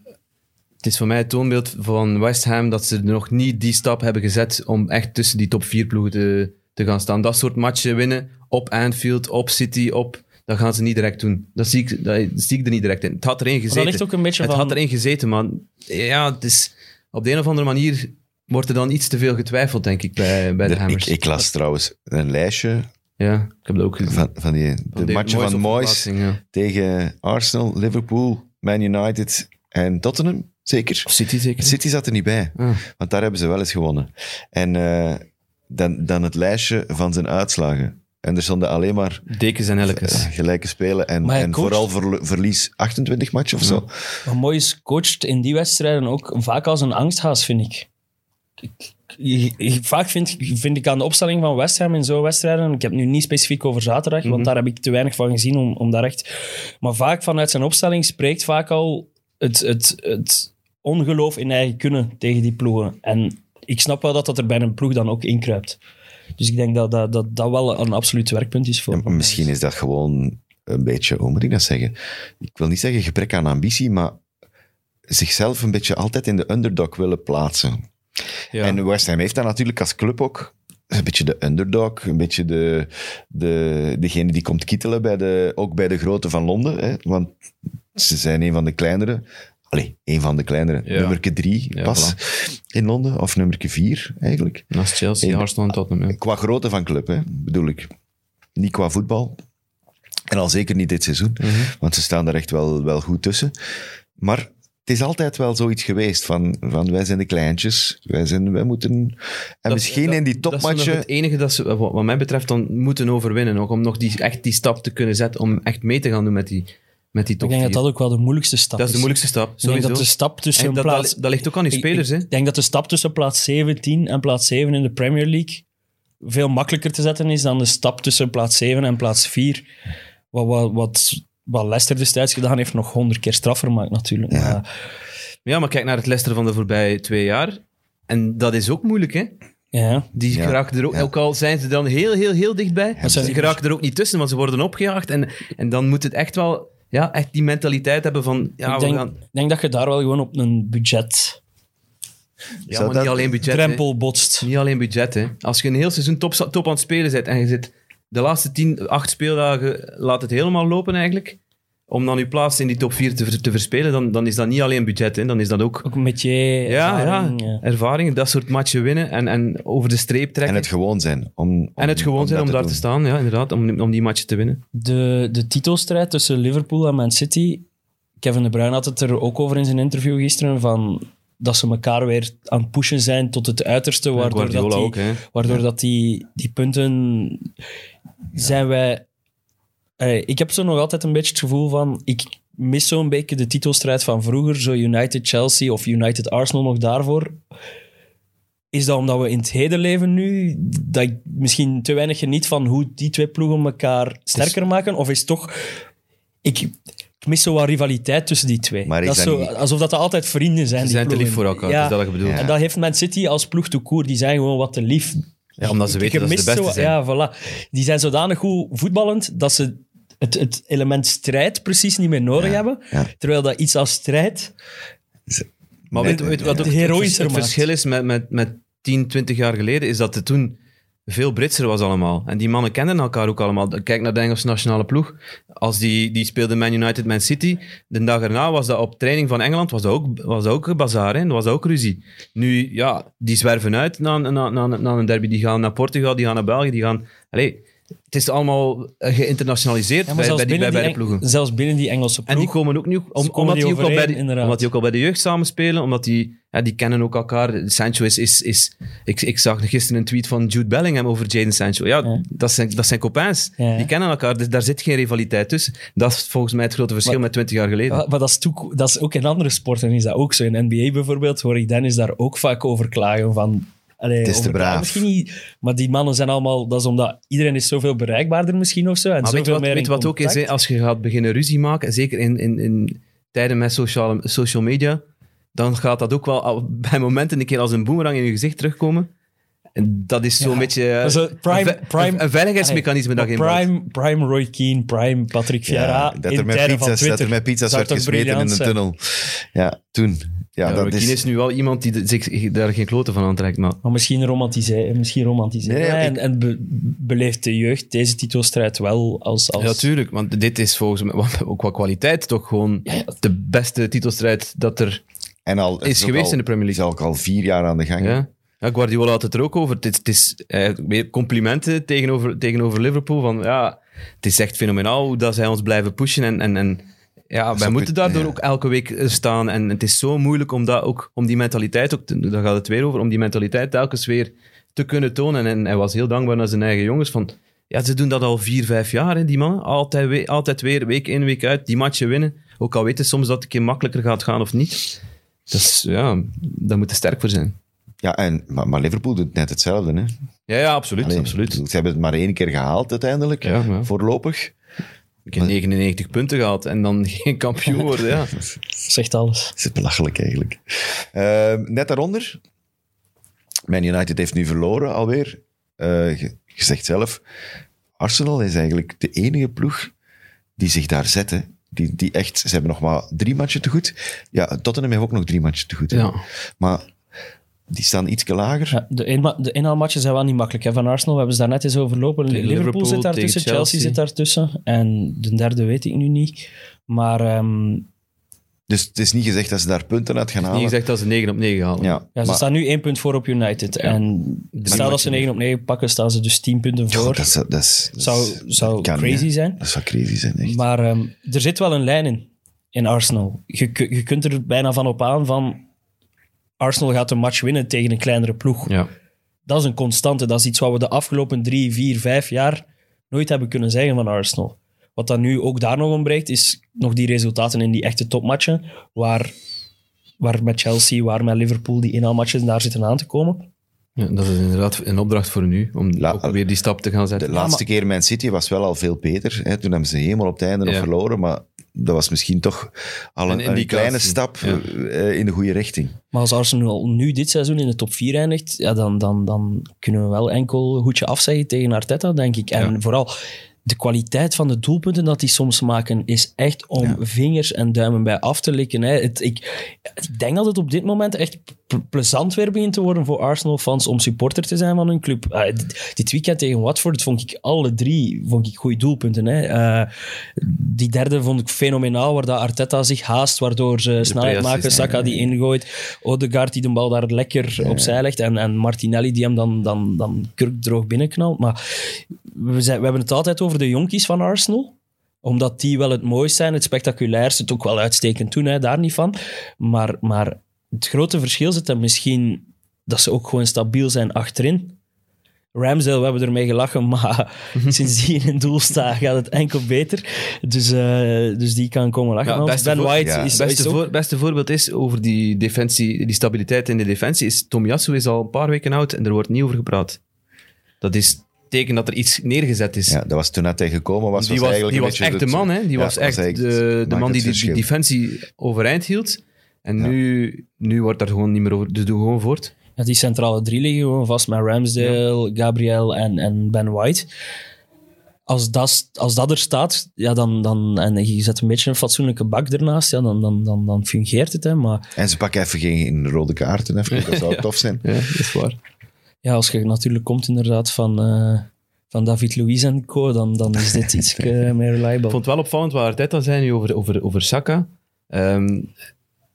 het is voor mij het toonbeeld van West Ham dat ze nog niet die stap hebben gezet om echt tussen die top vier ploegen te, te gaan staan. Dat soort matchen winnen op Anfield, op City, op... Dat gaan ze niet direct doen. Dat zie ik, dat zie ik er niet direct in. Het had erin Maar gezeten. dat ligt ook een beetje het van... had erin gezeten, maar ja, het is, op de een of andere manier wordt er dan iets te veel getwijfeld, denk ik, bij, bij de, de- Hammers. ik, ik las trouwens een lijstje ja, ik heb dat ook gezien. van, van die, de matchen Moyes van Moyes ja. tegen Arsenal, Liverpool, Man United en Tottenham. Zeker. Of City zeker? City zat er niet bij, Ah. want daar hebben ze wel eens gewonnen. En eh, dan, dan het lijstje van zijn uitslagen. En er stonden alleen maar Dekens en Elkes. eh, gelijke spelen en, en coacht- vooral verl- verlies 28 matchen of zo. Maar Moyes coacht in die wedstrijden ook vaak als een angsthaas, vind ik. Ik- je- je- Vaak vind, vind ik aan de opstelling van West Ham in zo'n wedstrijden, ik heb het nu niet specifiek over zaterdag, want daar heb ik te weinig van gezien om, om daar echt... Maar vaak vanuit zijn opstelling spreekt vaak al het, het, het ongeloof in eigen kunnen tegen die ploegen. En ik snap wel dat dat er bij een ploeg dan ook inkruipt. Dus ik denk dat dat, dat, dat wel een absoluut werkpunt is voor Ja, misschien is dat gewoon een beetje, hoe moet ik dat zeggen? Ik wil niet zeggen gebrek aan ambitie, maar zichzelf een beetje altijd in de underdog willen plaatsen. Ja. En West Ham heeft dat natuurlijk als club ook. Een beetje de underdog, een beetje de, de, degene die komt kietelen, bij de, ook bij de grote van Londen. Hè? Want ze zijn een van de kleinere. Allee, een van de kleinere. Ja. Nummerke drie Ja, pas in Londen. Of nummerke vier, eigenlijk. Naast Chelsea. Arsenal en Tottenham. Qua grootte van club, hè, bedoel ik. Niet qua voetbal. En al zeker niet dit seizoen. Mhm. Want ze staan er echt wel, wel goed tussen. Maar is altijd wel zoiets geweest van, van wij zijn de kleintjes. Wij, zijn, wij moeten... En Dat- misschien dat- in die Dat is topmatchen... het enige dat ze, wat mij betreft, dan moeten overwinnen. Om nog die, echt die stap te kunnen zetten. Om echt mee te gaan doen met die, met die Ik top denk dat vier. dat ook wel de moeilijkste stap Dat is de moeilijkste stap, Ik denk sowieso. dat de stap tussen En dat, plaats... dat, dat ligt ook aan die Ik- spelers, hè. Ik denk dat de stap tussen plaats 17 en plaats 7 in de Premier League veel makkelijker te zetten is dan de stap tussen plaats 7 en plaats 4. Wat, wat, wat, wat Leicester destijds gedaan heeft, nog honderd keer straffer maakt natuurlijk. Ja. Maar, Ja, maar kijk naar het Leicester van de voorbije twee jaar. En dat is ook moeilijk, hè. ja. Die Ja. geraken er ook, Ja. ook al zijn ze dan heel, heel, heel dichtbij. Maar zijn Ze die- geraken er ook niet tussen, want ze worden opgejaagd. En, en dan moet het echt wel, ja, echt die mentaliteit hebben van, ja, ik we denk, gaan... denk dat je daar wel gewoon op een budget Ja, maar niet alleen budget, hè. drempel botst. Niet alleen budget, hè. Als je een heel seizoen top, top aan het spelen bent en je zit de laatste tien, acht speeldagen, laat het helemaal lopen eigenlijk, om dan je plaats in die top 4 te, te verspelen, dan, dan is dat niet alleen budget, hè. Dan is dat ook Ook met je ja, ervaring, ja, ja. ervaring, dat soort matchen winnen en, en over de streep trekken. En het gewoon zijn. Om, om- En het gewoon zijn om daar te staan, ja, inderdaad, om, om die matchen te winnen. De, de titelstrijd tussen Liverpool en Man City. Kevin De Bruyne had het er ook over in zijn interview gisteren. Van dat ze elkaar weer aan het pushen zijn tot het uiterste. Waardoor, dat die, ook, waardoor dat die, die punten zijn wij. Ik heb zo nog altijd een beetje het gevoel van. Ik mis zo'n beetje de titelstrijd van vroeger. Zo United Chelsea of United Arsenal nog daarvoor. Is dat omdat we in het heden leven nu, dat ik misschien te weinig geniet van hoe die twee ploegen elkaar sterker maken? Of is toch... Ik, ik mis zo wat rivaliteit tussen die twee. Maar dat is dat zo, niet- Alsof dat altijd vrienden zijn, Ze die zijn te lief voor elkaar, Ja. dat is dat ik bedoel. Ja. En dat heeft Man City als ploeg te koer. Die zijn gewoon wat te lief. Ja, omdat ze Je weten dat ze de beste zo- zijn. Ja, voilà. Die zijn zodanig goed voetballend dat ze het, het element strijd precies niet meer nodig hebben. ja. Terwijl dat iets als strijd... Maar weet, weet wat ook het, verschil is met, met, met 10, 20 jaar geleden, is dat het toen veel Britser was allemaal. En die mannen kenden elkaar ook allemaal. Kijk naar de Engelse nationale ploeg. Als die, die speelde Man United, Man City. De dag erna was dat op training van Engeland, was dat ook, was dat ook bazaar, hè? Dat was ook ruzie. Nu, ja, die zwerven uit na, na, na, na een derby. Die gaan naar Portugal, die gaan naar België, die gaan... Allee, het is allemaal eh, geïnternationaliseerd Ja, bij, bij, die, bij die, ploegen. Zelfs binnen die Engelse ploeg... En die komen ook nu, om, komen omdat, die die ook al bij de, omdat die ook al bij de jeugd samenspelen, omdat die, ja, die kennen ook elkaar. Sancho is, is, is ik, ik zag gisteren een tweet van Jude Bellingham over Jaden Sancho. Ja, Ja. Dat, zijn, dat zijn copains. Ja. Die kennen elkaar, dus daar zit geen rivaliteit tussen. Dat is volgens mij het grote verschil Maar- met 20 jaar geleden. Maar dat is, toe- dat is ook in andere sporten is dat ook zo. In NBA bijvoorbeeld hoor ik Dennis daar ook vaak over klagen van... Allee, Het is te braaf. Misschien niet, maar die mannen zijn allemaal... Dat is omdat iedereen is zoveel bereikbaarder misschien of zo. En maar weet wat, meer weet wat ook is? hè? Als je gaat beginnen ruzie maken, zeker in, in, in tijden met social, social media, dan gaat dat ook wel bij momenten een keer als een boemerang in je gezicht terugkomen. En dat is zo'n Ja. beetje een prime- prime- een veiligheidsmechanisme dat je prime, prime Roy Keane, prime Patrick Vieira. Ja, dat, er in met pizza's, dat Twitter. er met pizza's werd gesmeten in de tunnel. Ja, toen. Ja, Ja, dat is... is nu wel iemand die zich daar geen kloten van aantrekt. Maar Maar misschien romantiseren, misschien romantiseren Nee, ik- en, en be- beleeft de jeugd deze titelstrijd wel als... als ja, tuurlijk. Want dit is volgens mij ook qua kwaliteit toch gewoon de beste titelstrijd dat er En al, het is geweest al- in de Premier League. is ook al vier jaar aan de gang. Ja. Ja, Guardiola had het er ook over. Het is, het is eh, complimenten tegenover, tegenover Liverpool. Van, ja, het is echt fenomenaal hoe dat zij ons blijven pushen. En, en, en ja, wij moeten daardoor ja. ook elke week eh, staan. En het is zo moeilijk om, dat ook, om die mentaliteit, ook te- daar gaat het weer over, om die mentaliteit telkens weer te kunnen tonen. En hij was heel dankbaar naar zijn eigen jongens. Van, ja, ze doen dat al vier, vijf jaar, hè, die mannen. Altijd, we- altijd weer, week in, week uit, die matchen winnen. Ook al weten soms dat het een keer makkelijker gaat gaan of niet. Dus ja, daar moet je sterk voor zijn. Ja, en, maar, maar Liverpool doet net hetzelfde. Hè? Ja, ja absoluut. Allee, absoluut. Ze hebben het maar één keer gehaald uiteindelijk, Ja, ja. voorlopig. Ik heb 99 punten gehad en dan geen kampioen worden. Ja. Zegt alles. Dat is belachelijk eigenlijk. Eh, net daaronder, Man United heeft nu verloren alweer. Eh, je, je zegt zelf, Arsenal is eigenlijk de enige ploeg die zich daar zet. hè. Die, die echt, ze hebben nog maar drie matchen te goed. Ja, Tottenham heeft ook nog drie matchen te goed. Ja. Maar die staan iets lager. Ja, de, inma- de inhaalmatchen zijn wel niet makkelijk hè, van Arsenal. We hebben ze daar net eens overlopen. Liverpool, Liverpool, zit daar tegen tussen, Chelsea. Chelsea. zit daar tussen. En de derde weet ik nu niet. Maar ehm, Dus het is niet gezegd dat ze daar punten uit gaan Niet halen. gezegd dat ze 9 op 9 halen. Ja, ja, ze maar- staan nu één punt voor op United. En stel dat ze 9 op 9 pakken, staan ze dus 10 punten voor. dat, is, dat, is, dat zou dat crazy niet, zijn. Dat zou crazy zijn, echt. Maar ehm, er zit wel een lijn in, in Arsenal. Je, je kunt er bijna van op aan van... Arsenal gaat een match winnen tegen een kleinere ploeg. Ja. Dat is een constante. Dat is iets wat we de afgelopen drie, vier, vijf jaar nooit hebben kunnen zeggen van Arsenal. Wat dan nu ook daar nog ontbreekt, is nog die resultaten in die echte topmatchen, waar, waar met Chelsea, waar met Liverpool die inhaalmatchen daar zitten aan te komen. Ja, dat is inderdaad een opdracht voor nu, om La- ook weer die stap te gaan De zetten. laatste keer Man City was wel al veel beter. Hè. Toen hebben ze helemaal op het einde nog Ja. verloren, maar dat was misschien toch al Een een, een indicatie. kleine stap Ja. eh, in de goede richting. Maar als Arsenal nu dit seizoen in de top 4 eindigt, ja, dan, dan, dan kunnen we wel enkel goedje afzeggen tegen Arteta, denk ik. En vooral de kwaliteit van de doelpunten dat die soms maken, is echt om Ja. vingers en duimen bij af te likken. Hè. Het, ik, ik denk dat het op dit moment echt ple- plezant weer begint te worden voor Arsenal-fans om supporter te zijn van hun club. Ah, dit, dit weekend tegen Watford vond ik alle drie vond ik goede doelpunten. Hè. Eh, die derde vond ik fenomenaal, waar dat Arteta zich haast, waardoor ze snelheid maken. ja, Saka die ingooit, Odegaard die de bal daar lekker opzij legt en, en Martinelli die hem dan, dan, dan kurkdroog binnenknalt. Maar we, zijn, we hebben het altijd over de jonkies van Arsenal omdat die wel het mooist zijn, het spectaculairste, het ook wel uitstekend doen, hè, daar niet van. Maar, maar het grote verschil zit dan misschien dat ze ook gewoon stabiel zijn achterin. Ramsdale, we hebben ermee gelachen, maar sinds die in het doel staat, gaat het enkel beter. Dus, eh, dus die kan komen lachen. Ja, ben voor- White ja, is, beste, ook- voor, beste voorbeeld is over die, defensie, die stabiliteit in de defensie. Is Tomiyasu is al een paar weken oud en er wordt niet over gepraat. Dat is teken dat er iets neergezet is. Ja, dat was toen net hij gekomen was. die was, eigenlijk die was echt de man, hè? Die ja, was echt de, de man die verschil. defensie overeind hield. En nu, nu wordt daar gewoon niet meer over. Dus doe gewoon voort. Ja, die centrale drie liggen gewoon vast met Ramsdale, Gabriel en, en Ben White. Als dat, als dat er staat, ja, dan, dan, en je zet een beetje een fatsoenlijke bak ernaast, ja, dan, dan, dan, dan fungeert het. Hè. Maar En ze pakken even geen rode kaarten. Even. Dat zou tof zijn. Ja, dat is waar. Ja, als je natuurlijk komt inderdaad van, eh, van David Luiz en co, dan, dan is dit iets eh, meer reliable. Ik vond het wel opvallend wat Arteta zei nu over, over, over Saka. Ehm,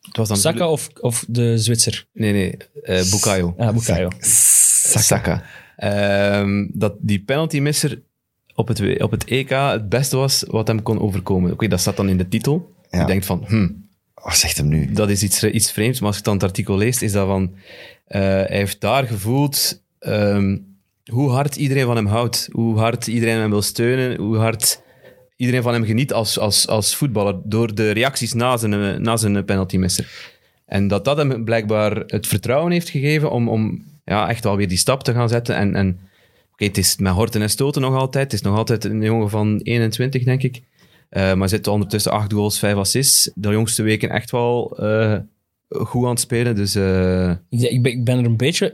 het was dan Saka of, of de Zwitser? Nee, nee, eh Bukayo. Ah, Bukayo. Saka. Ehm, dat die penaltymisser op het, op het EK het beste was wat hem kon overkomen. Oké, dat staat dan in de titel. Ja. Je denkt van, hm, Zegt hem nu? dat is iets, iets vreemds. Maar als je dan het artikel leest, is dat van... eh, hij heeft daar gevoeld ehm, hoe hard iedereen van hem houdt. Hoe hard iedereen hem wil steunen. Hoe hard iedereen van hem geniet als, als, als voetballer. Door de reacties na zijn, eh, na zijn penaltymisser. En dat dat hem blijkbaar het vertrouwen heeft gegeven om, om ja, echt wel weer die stap te gaan zetten. En, en oké, het is met horten en stoten nog altijd. Het is nog altijd een jongen van 21, denk ik. Eh, maar zit ondertussen acht goals, vijf assists. De jongste weken echt wel eh, goed aan het spelen. Dus eh, Ik, ik, ben, ik ben er een beetje...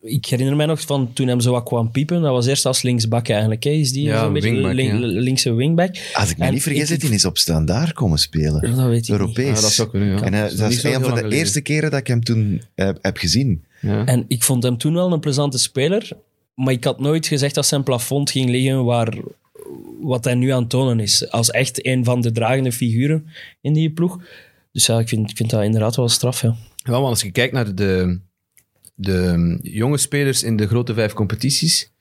Ik herinner mij nog van toen hem zo wat kwam piepen. Dat was eerst als linksbak eigenlijk. Hè. Is die Ja, zo'n beetje wingback, link- ja. linkse wingback? Als ik me En niet vergis, zit hij eens op standaard komen spelen. Dat weet ik Europees. ja, dat zou kunnen. Ja. En Dat is dat is een van de geleden. eerste keren dat ik hem toen eh, heb gezien. Ja. En ik vond hem toen wel een plezante speler. Maar ik had nooit gezegd dat zijn plafond ging liggen waar wat hij nu aan het tonen is. Als echt een van de dragende figuren in die ploeg. Dus ja, ik vind, ik vind dat inderdaad wel straf. Ja. Ja, want als je kijkt naar de, de jonge spelers in de grote vijf competities,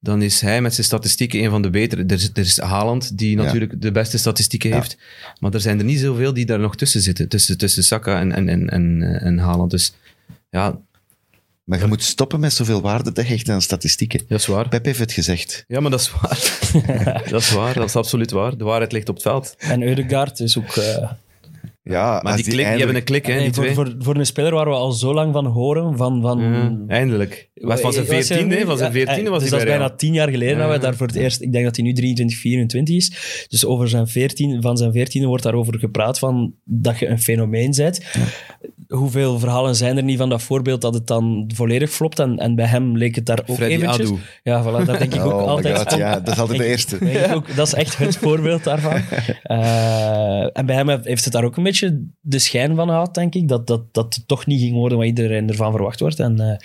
dan is hij met zijn statistieken een van de betere. Er is, er is Haaland, die Ja. natuurlijk de beste statistieken Ja. heeft. Maar er zijn er niet zoveel die daar nog tussen zitten. Tussen, tussen Saka en, en, en, en, en Haaland. Dus ja, Maar je moet stoppen met zoveel waarde te hechten aan statistieken. dat is waar. Pep heeft het gezegd. Ja, maar dat is waar. dat is waar. Dat is absoluut waar. De waarheid ligt op het veld. En Eudegaard is ook... eh, Ja, Maar die, klik, die hebben een klik, hè, die voor, twee. voor, voor een speler waar we al zo lang van horen, van... van Ja, eindelijk. Was van zijn veertiende, van zijn ja, veertiende was dus hij dat bij is bijna tien jaar geleden dat we daar voor het eerst... Ik denk dat hij nu 23, 24 is. Dus over zijn 14, van zijn veertiende wordt daarover gepraat van dat je een fenomeen bent. Hoeveel verhalen zijn er niet van dat voorbeeld dat het dan volledig flopt? En, en bij hem leek het daar ook Freddy eventjes. Adu. Ja, voilà, dat denk ik ook Oh my altijd. God, ja, dat is altijd de eerste. denk ik ook, dat is echt het voorbeeld daarvan. Eh, en bij hem heeft het daar ook een beetje de schijn van gehad, denk ik, dat, dat, dat het toch niet ging worden wat iedereen ervan verwacht wordt. En eh,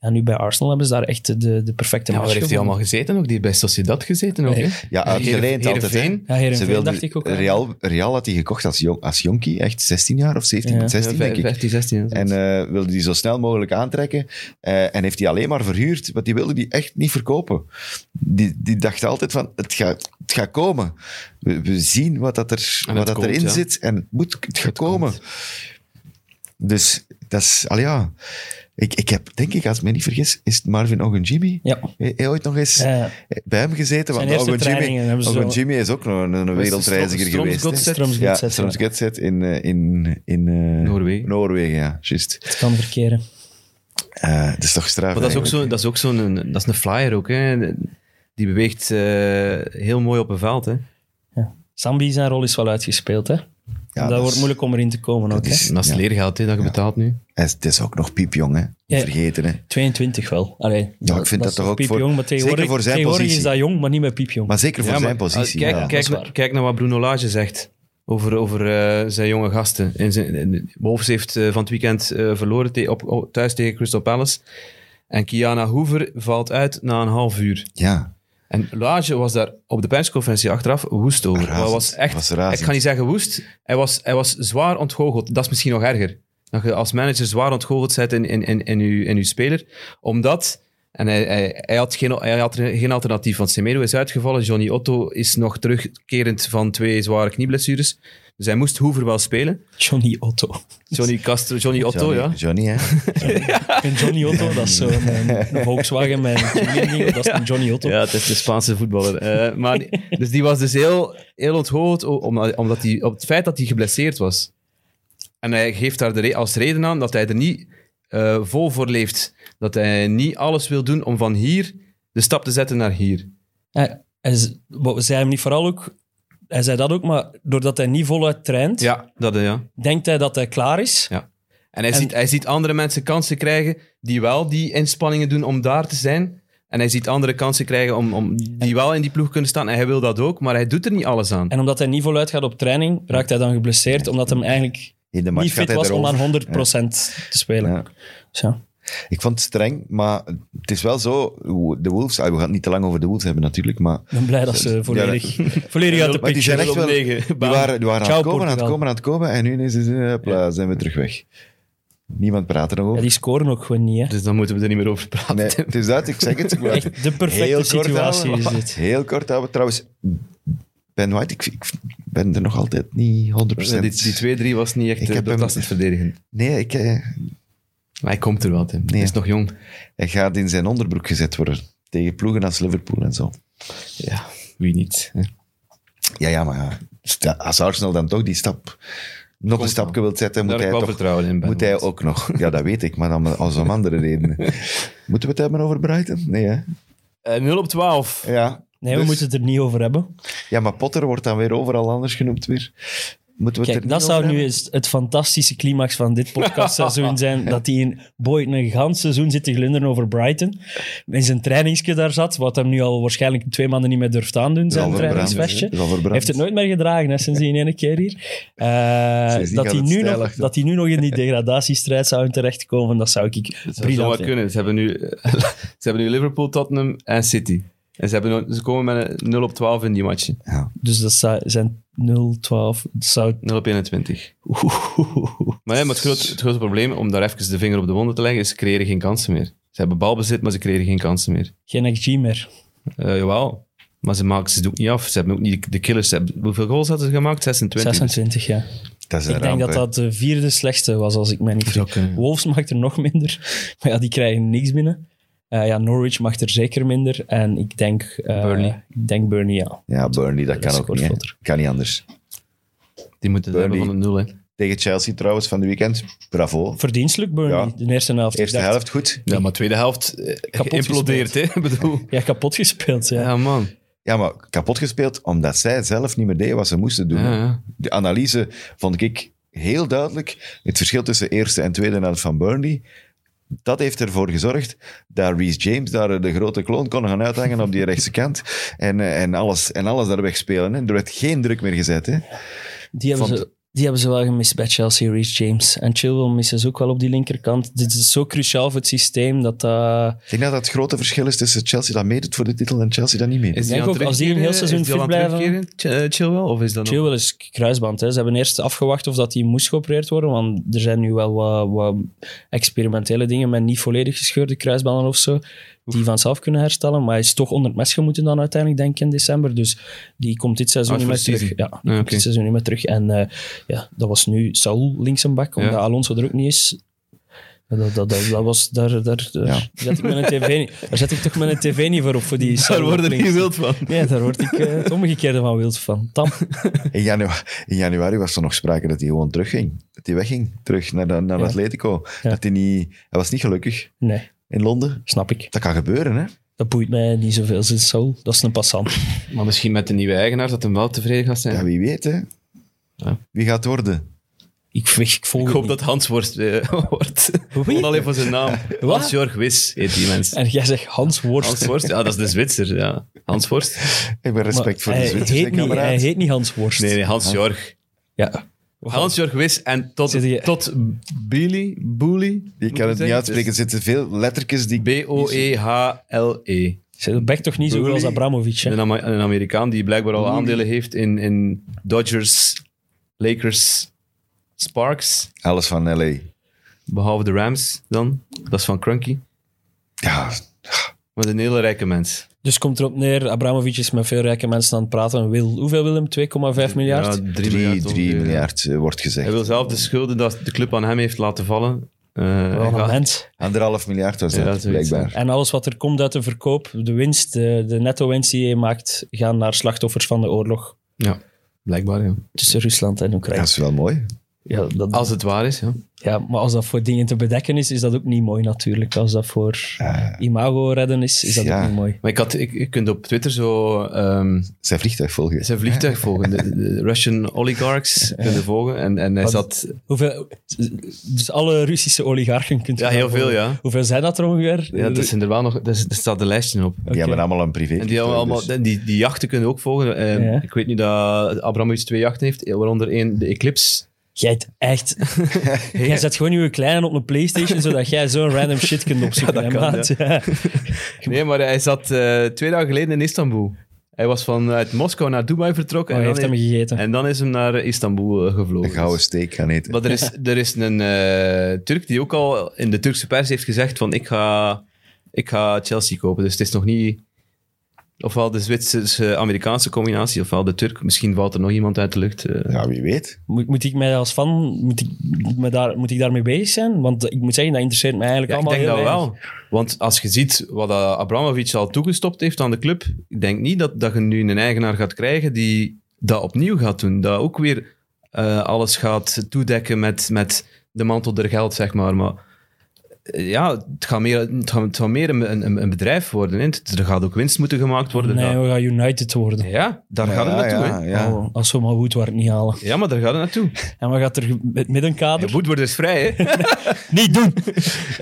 ja, nu bij Arsenal hebben ze daar echt de, de perfecte Ja, match waar heeft hij allemaal gezeten nog? Die bij Sociedad gezeten hè? Ja, uitgeleend altijd. Heerenveen. Ja, Heerenveen Ze wilden, dacht ik ook. Real, Real had hij gekocht als, jong, als jonkie, echt 16 jaar of 17, Ja. 16 denk ik. 15, 16. En eh, wilde die zo snel mogelijk aantrekken. Eh, en heeft hij alleen maar verhuurd, want die wilde die echt niet verkopen. Die, die dacht altijd van, het gaat, het gaat komen. We, we zien wat, dat er, wat dat komt, erin ja. zit en het, moet, het gaat komen. Dus dat is, al ja... Ik, ik heb, denk ik, als ik me niet vergis, is het Marvin Ogunjimi? Ja. Ooit nog eens Ja. bij hem gezeten? Zijn Want Ogunjimi, Ogunjimi is ook nog een, een wereldreiziger Stroms- geweest. Stroms Ja, Stroms ja. Godset in, eh, in, in eh, Noorwegen. Noorwegen, ja, juist. Het kan verkeren. Eh, dat is toch straf. Maar dat is ook zo, dat is ook zo'n een- dat is een flyer ook, hè. Die beweegt eh, heel mooi op een veld, hè. Sambi zijn rol is wel uitgespeeld, hè? Ja, dat, dat wordt is- moeilijk om erin te komen ook, dat hè? is- En dat is Ja. leergeld, hè, dat je betaalt nu. Hij is- Het is ook nog piepjong, hè. Niet vergeten, hè. 22 wel. Allee, Ja, ik vind dat toch ook piepjong, voor- maar tegenwoordig, zeker voor zijn tegenwoordig positie. is dat jong, maar niet meer piepjong. Maar zeker voor Ja, zijn maar, positie. Kijk, ja. kijk, kijk naar wat Bruno Lage zegt over, over eh, zijn jonge gasten. In zijn, in- Wolves heeft eh, van het weekend eh, verloren te- op, op- thuis tegen Crystal Palace. En Kiana Hoover valt uit na een half uur. Ja, En Lage was daar op de persconferentie achteraf woest over. Razend. Hij was echt, Was ik ga niet zeggen woest, hij was, hij was zwaar ontgoocheld. Dat is misschien nog erger. Dat je als manager zwaar ontgoocheld bent in, in, in, in, uw, in uw speler. Omdat, en hij, hij, hij, had geen, hij had geen alternatief, want Semedo is uitgevallen. Johnny Otto is nog terugkerend van twee zware knieblessures. Dus hij moest Hoover wel spelen. Johnny Otto. Johnny, Castro, Johnny Otto, Johnny, ja. Johnny, hè. Een Johnny Otto, dat is zo'n een, een Volkswagen met een dat is een Johnny Otto. Ja, het is de Spaanse voetballer. Eh, maar, die- dus die was dus heel, heel onthoogd omdat, omdat hij, op het feit dat hij geblesseerd was. En hij geeft daar de re- als reden aan dat hij er niet eh, vol voor leeft. Dat hij niet alles wil doen om van hier de stap te zetten naar hier. Hij, zei hem niet vooral ook... Hij zei dat ook, maar doordat hij niet voluit traint, Ja, dat ja. denkt hij dat hij klaar is. ja. En hij, En- ziet, hij ziet andere mensen kansen krijgen die wel die inspanningen doen om daar te zijn. En hij ziet andere kansen krijgen om, om, die wel in die ploeg kunnen staan. En hij wil dat ook, maar hij doet er niet alles aan. En omdat hij niet voluit gaat op training, raakt hij dan geblesseerd, omdat hij eigenlijk In de match niet gaat fit hij was om aan erover. 100% te spelen. Ja. Ik vond het streng, maar het is wel zo. De Wolves, ah, we gaan het niet te lang over de Wolves hebben natuurlijk, maar, Ik ben blij dat ze volledig, volledig uit de maar die picture zijn echt op wel. Die waren, die waren aan, het komen, aan het komen, aan het komen, en nu is het, hopla, zijn we terug weg. Niemand praat er nog Ja, over. die scoren ook gewoon niet. Hè. Dus dan moeten we er niet meer over praten. Nee, het is uit, ik zeg het. Echt de perfecte situatie is dit. Heel kort houden. Trouwens, Ben White, ik, ik ben er nog altijd niet 100%. die, die 2-3 was niet echt Ik eh, heb hem- fantastisch verdedigend. Nee, ik, eh, Maar hij komt er wel, Tim. Hij is nog jong. hij gaat in zijn onderbroek gezet worden. Tegen ploegen als Liverpool en zo. Ja, wie niet. hè. Ja, ja, maar ja, als Arsenal dan toch die stap, nog een stapje wilt zetten, moet hij toch in. Moet hij ook nog. Ja, dat weet ik, maar dan als om andere redenen. Moeten we het hebben over Brighton? Nee, hè? Eh, 0 op 12. Ja. Nee, we Dus- moeten het er niet over hebben. Ja, maar Potter wordt dan weer overal anders genoemd weer. Moeten we het Kijk, dat zou nu eens het fantastische climax van dit podcastseizoen zijn. Dat hij in Boyd een gans seizoen zit te glunderen over Brighton. In zijn trainingsje daar zat, wat hem nu al waarschijnlijk twee maanden niet meer durft aandoen, zijn trainingsvestje. Hij heeft het nooit meer gedragen hè, sinds die ene keer hier. Eh, dat, hij nu nog, dat hij nu nog in die degradatiestrijd zou terechtkomen, dat zou ik Dat zou vinden. kunnen. Ze hebben, nu, ze hebben nu Liverpool, Tottenham en City. En ze, hebben, ze komen met een 0 op 12 in die matchen. Ja. Dus dat zijn 0, 12. Dat zou 0 op 21. Maar, ja, maar het, grote, het grote probleem, om daar even de vinger op de wonden te leggen, is ze creëren geen kansen meer. Ze hebben balbezit, maar ze creëren geen kansen meer. geen XG meer. Eh, jawel. Maar ze maken ze het ook niet af. Ze hebben ook niet de killers. Ze hebben, hoeveel goals hadden ze gemaakt? 26. 26, ja. Dat is een Ik denk dat hè. dat de vierde slechtste was, als ik me niet vergis. Wolves maakt er nog minder. Maar ja, die krijgen niks binnen. Eh, ja, Norwich mag er zeker minder. En ik denk... eh, Burnley. Ik denk Burnley, ja. Ja, Burnley, dat Dat kan ook niet. hè. Kan niet anders. Die moeten het hebben Burnley. van de nul. Hè. Tegen Chelsea trouwens van de weekend. Bravo. Verdienstelijk Burnley, Ja. de eerste helft. Eerste dacht, helft goed. Ja, maar tweede helft eh, Kapot geïmplodeerd. Hè? Ik bedoel, Ja, kapot gespeeld, ja. ja, man. Ja, maar kapot gespeeld omdat zij zelf niet meer deden wat ze moesten doen. Ja, ja. De analyse vond ik heel duidelijk. Het verschil tussen eerste en tweede helft van Burnley. Dat heeft ervoor gezorgd dat Reece James daar de grote kloon kon gaan uithangen op die rechtse kant. En, eh, en, alles, en alles daar wegspelen. Hè. Er werd geen druk meer gezet. Hè. Die hebben, Vond- ze, die hebben ze wel gemist bij Chelsea, Reece James. En Chilwell missen ze ook wel op die linkerkant. Dit is zo cruciaal voor het systeem dat dat... Ik denk dat dat het grote verschil is tussen Chelsea dat meedoet voor de titel en Chelsea dat niet meedoet. Is die denk ook, als die een heel seizoen fit blijven- eh, Chilwell? Of is dat nog... Chilwell is kruisband. Hè. Ze hebben eerst afgewacht of dat hij moest geopereerd worden, want er zijn nu wel wat, wat experimentele dingen met niet volledig gescheurde kruisbanden of zo, die vanzelf kunnen herstellen. Maar hij is toch onder het mes gemoeten dan uiteindelijk, denk ik, in december. Dus die komt dit seizoen Ah, niet meer voor terug. Ja, die Ah, komt dit seizoen niet meer terug. En eh, ja, dat was nu Saul links een bak, omdat Ja. Alonso er ook niet is. Dat, dat, dat, dat was, daar, daar, daar, Ja. zet ik mijn tv niet, daar zet ik toch mijn tv niet voor op, voor die Daar er links. niet wild van. Nee, daar word ik eh, het omgekeerde van wild van. Tam. In, janu- in januari was er nog sprake dat hij gewoon terugging. Dat hij wegging, terug naar, de- naar Ja. Atletico. Ja. Dat hij, niet, hij was niet gelukkig Nee, in Londen. snap ik. Dat kan gebeuren, hè? Dat boeit mij niet zoveel, zit Saul. Dat is een passant. Maar misschien met de nieuwe eigenaar dat hem wel tevreden gaat zijn. Ja, wie weet, hè? Ja. Wie gaat het worden? Ik, ik volg Ik hoop niet. dat Hans Worst eh, wordt. Wie? Gewoon alleen voor zijn naam. Wat? Hans-Jorg Wis heet die mens. En jij zegt Hans Worst. Hans Worst, ja, dat is de Zwitser. Ja. Hans Worst? Ik ben respect Maar voor de hij heet, niet, kameraad. hij heet niet Hans Worst. Nee, nee, Hans-Jorg. Ja. Hans-Jorg Wis en tot, je- tot Billy, Booley. Je kan het niet uitspreken. Er zitten veel lettertjes die... B-O-E-H-L-E. Ze dat bekt toch niet zo goed als. Abramovic, hè? Een, Ama- een Amerikaan die blijkbaar al aandelen heeft in, in Dodgers, Lakers, Sparks. Alles van L.A. Behalve de Rams dan. Dat is van Crunky. Ja, Maar een hele rijke mens. Dus komt erop neer, Abramovic is met veel rijke mensen aan het praten. Wil, hoeveel wil hem? 2,5 miljard? Ja, 3 3 miljard. 3 ongeveer. miljard eh, wordt gezegd. Hij wil zelf de schulden dat de club aan hem heeft laten vallen. eh, Wel hij een mens. Anderhalf miljard was Ja, dat, blijkbaar. En alles wat er komt uit de verkoop, de winst, de, de netto-winst die hij maakt, gaan naar slachtoffers van de oorlog Ja, blijkbaar, ja. tussen Rusland en Oekraïne. Dat is wel mooi. Ja, dat, Als het waar is, ja. ja, maar als dat voor dingen te bedekken is, is dat ook niet mooi natuurlijk. Als dat voor imago redden is, is dat ja. ook niet mooi. Maar ik had, ik, je kunt op Twitter zo ehm, Zijn vliegtuig volgen. zijn vliegtuig volgen. De, de Russian oligarchs kunnen volgen. En, en hij Wat- zat... Hoeveel, dus alle Russische oligarchen kunt je Ja, heel veel, volgen. ja. Hoeveel zijn dat er ongeveer? Ja, dat zijn er wel nog... Er staat een lijstje op. Die hebben allemaal een privé. En die, hebben allemaal, dus- die, die jachten kunnen ook volgen. Eh, Ja. Ik weet nu dat Abramovic twee jachten heeft, waaronder één, de Eclipse. Jij het echt... Jij zet gewoon je kleine op een Playstation, zodat jij zo'n random shit kunt opzoeken. Ja, dat hè, kan, maat? Ja. Nee, maar hij zat eh, twee dagen geleden in Istanbul. Hij was vanuit Moskou naar Dubai vertrokken. Oh, hij en, heeft hem gegeten. en dan is hem naar Istanbul eh, gevlogen. Een gouden steak gaan eten. Maar er is, er is een eh, Turk die ook al in de Turkse pers heeft gezegd van ik ga, ik ga Chelsea kopen. Dus het is nog niet ofwel de Zwitserse-Amerikaanse combinatie, ofwel de Turk. Misschien valt er nog iemand uit de lucht. eh. Ja, wie weet. Moet, moet ik mij als fan moet ik, me daar, moet ik daarmee bezig zijn? Want ik moet zeggen, dat interesseert mij eigenlijk Ja, ik allemaal denk dat weinig. wel. Want als je ziet wat Abramovic al toegestopt heeft aan de club, ik denk niet dat, dat je nu een eigenaar gaat krijgen die dat opnieuw gaat doen. Dat ook weer eh, alles gaat toedekken met, met de mantel der geld, zeg maar. Maar ja, het gaat meer, het gaat, het gaat meer een, een, een bedrijf worden. hè. Het- Er gaat ook winst moeten gemaakt worden. Nee, we gaan United worden. ja, daar gaat het Ja, naartoe. ja, hè. ja. Oh, als we maar Woodward niet halen. Ja, maar daar gaat het naartoe. En wat gaat er het middenkader? Ja, Woodward is vrij, hè? Niet doen!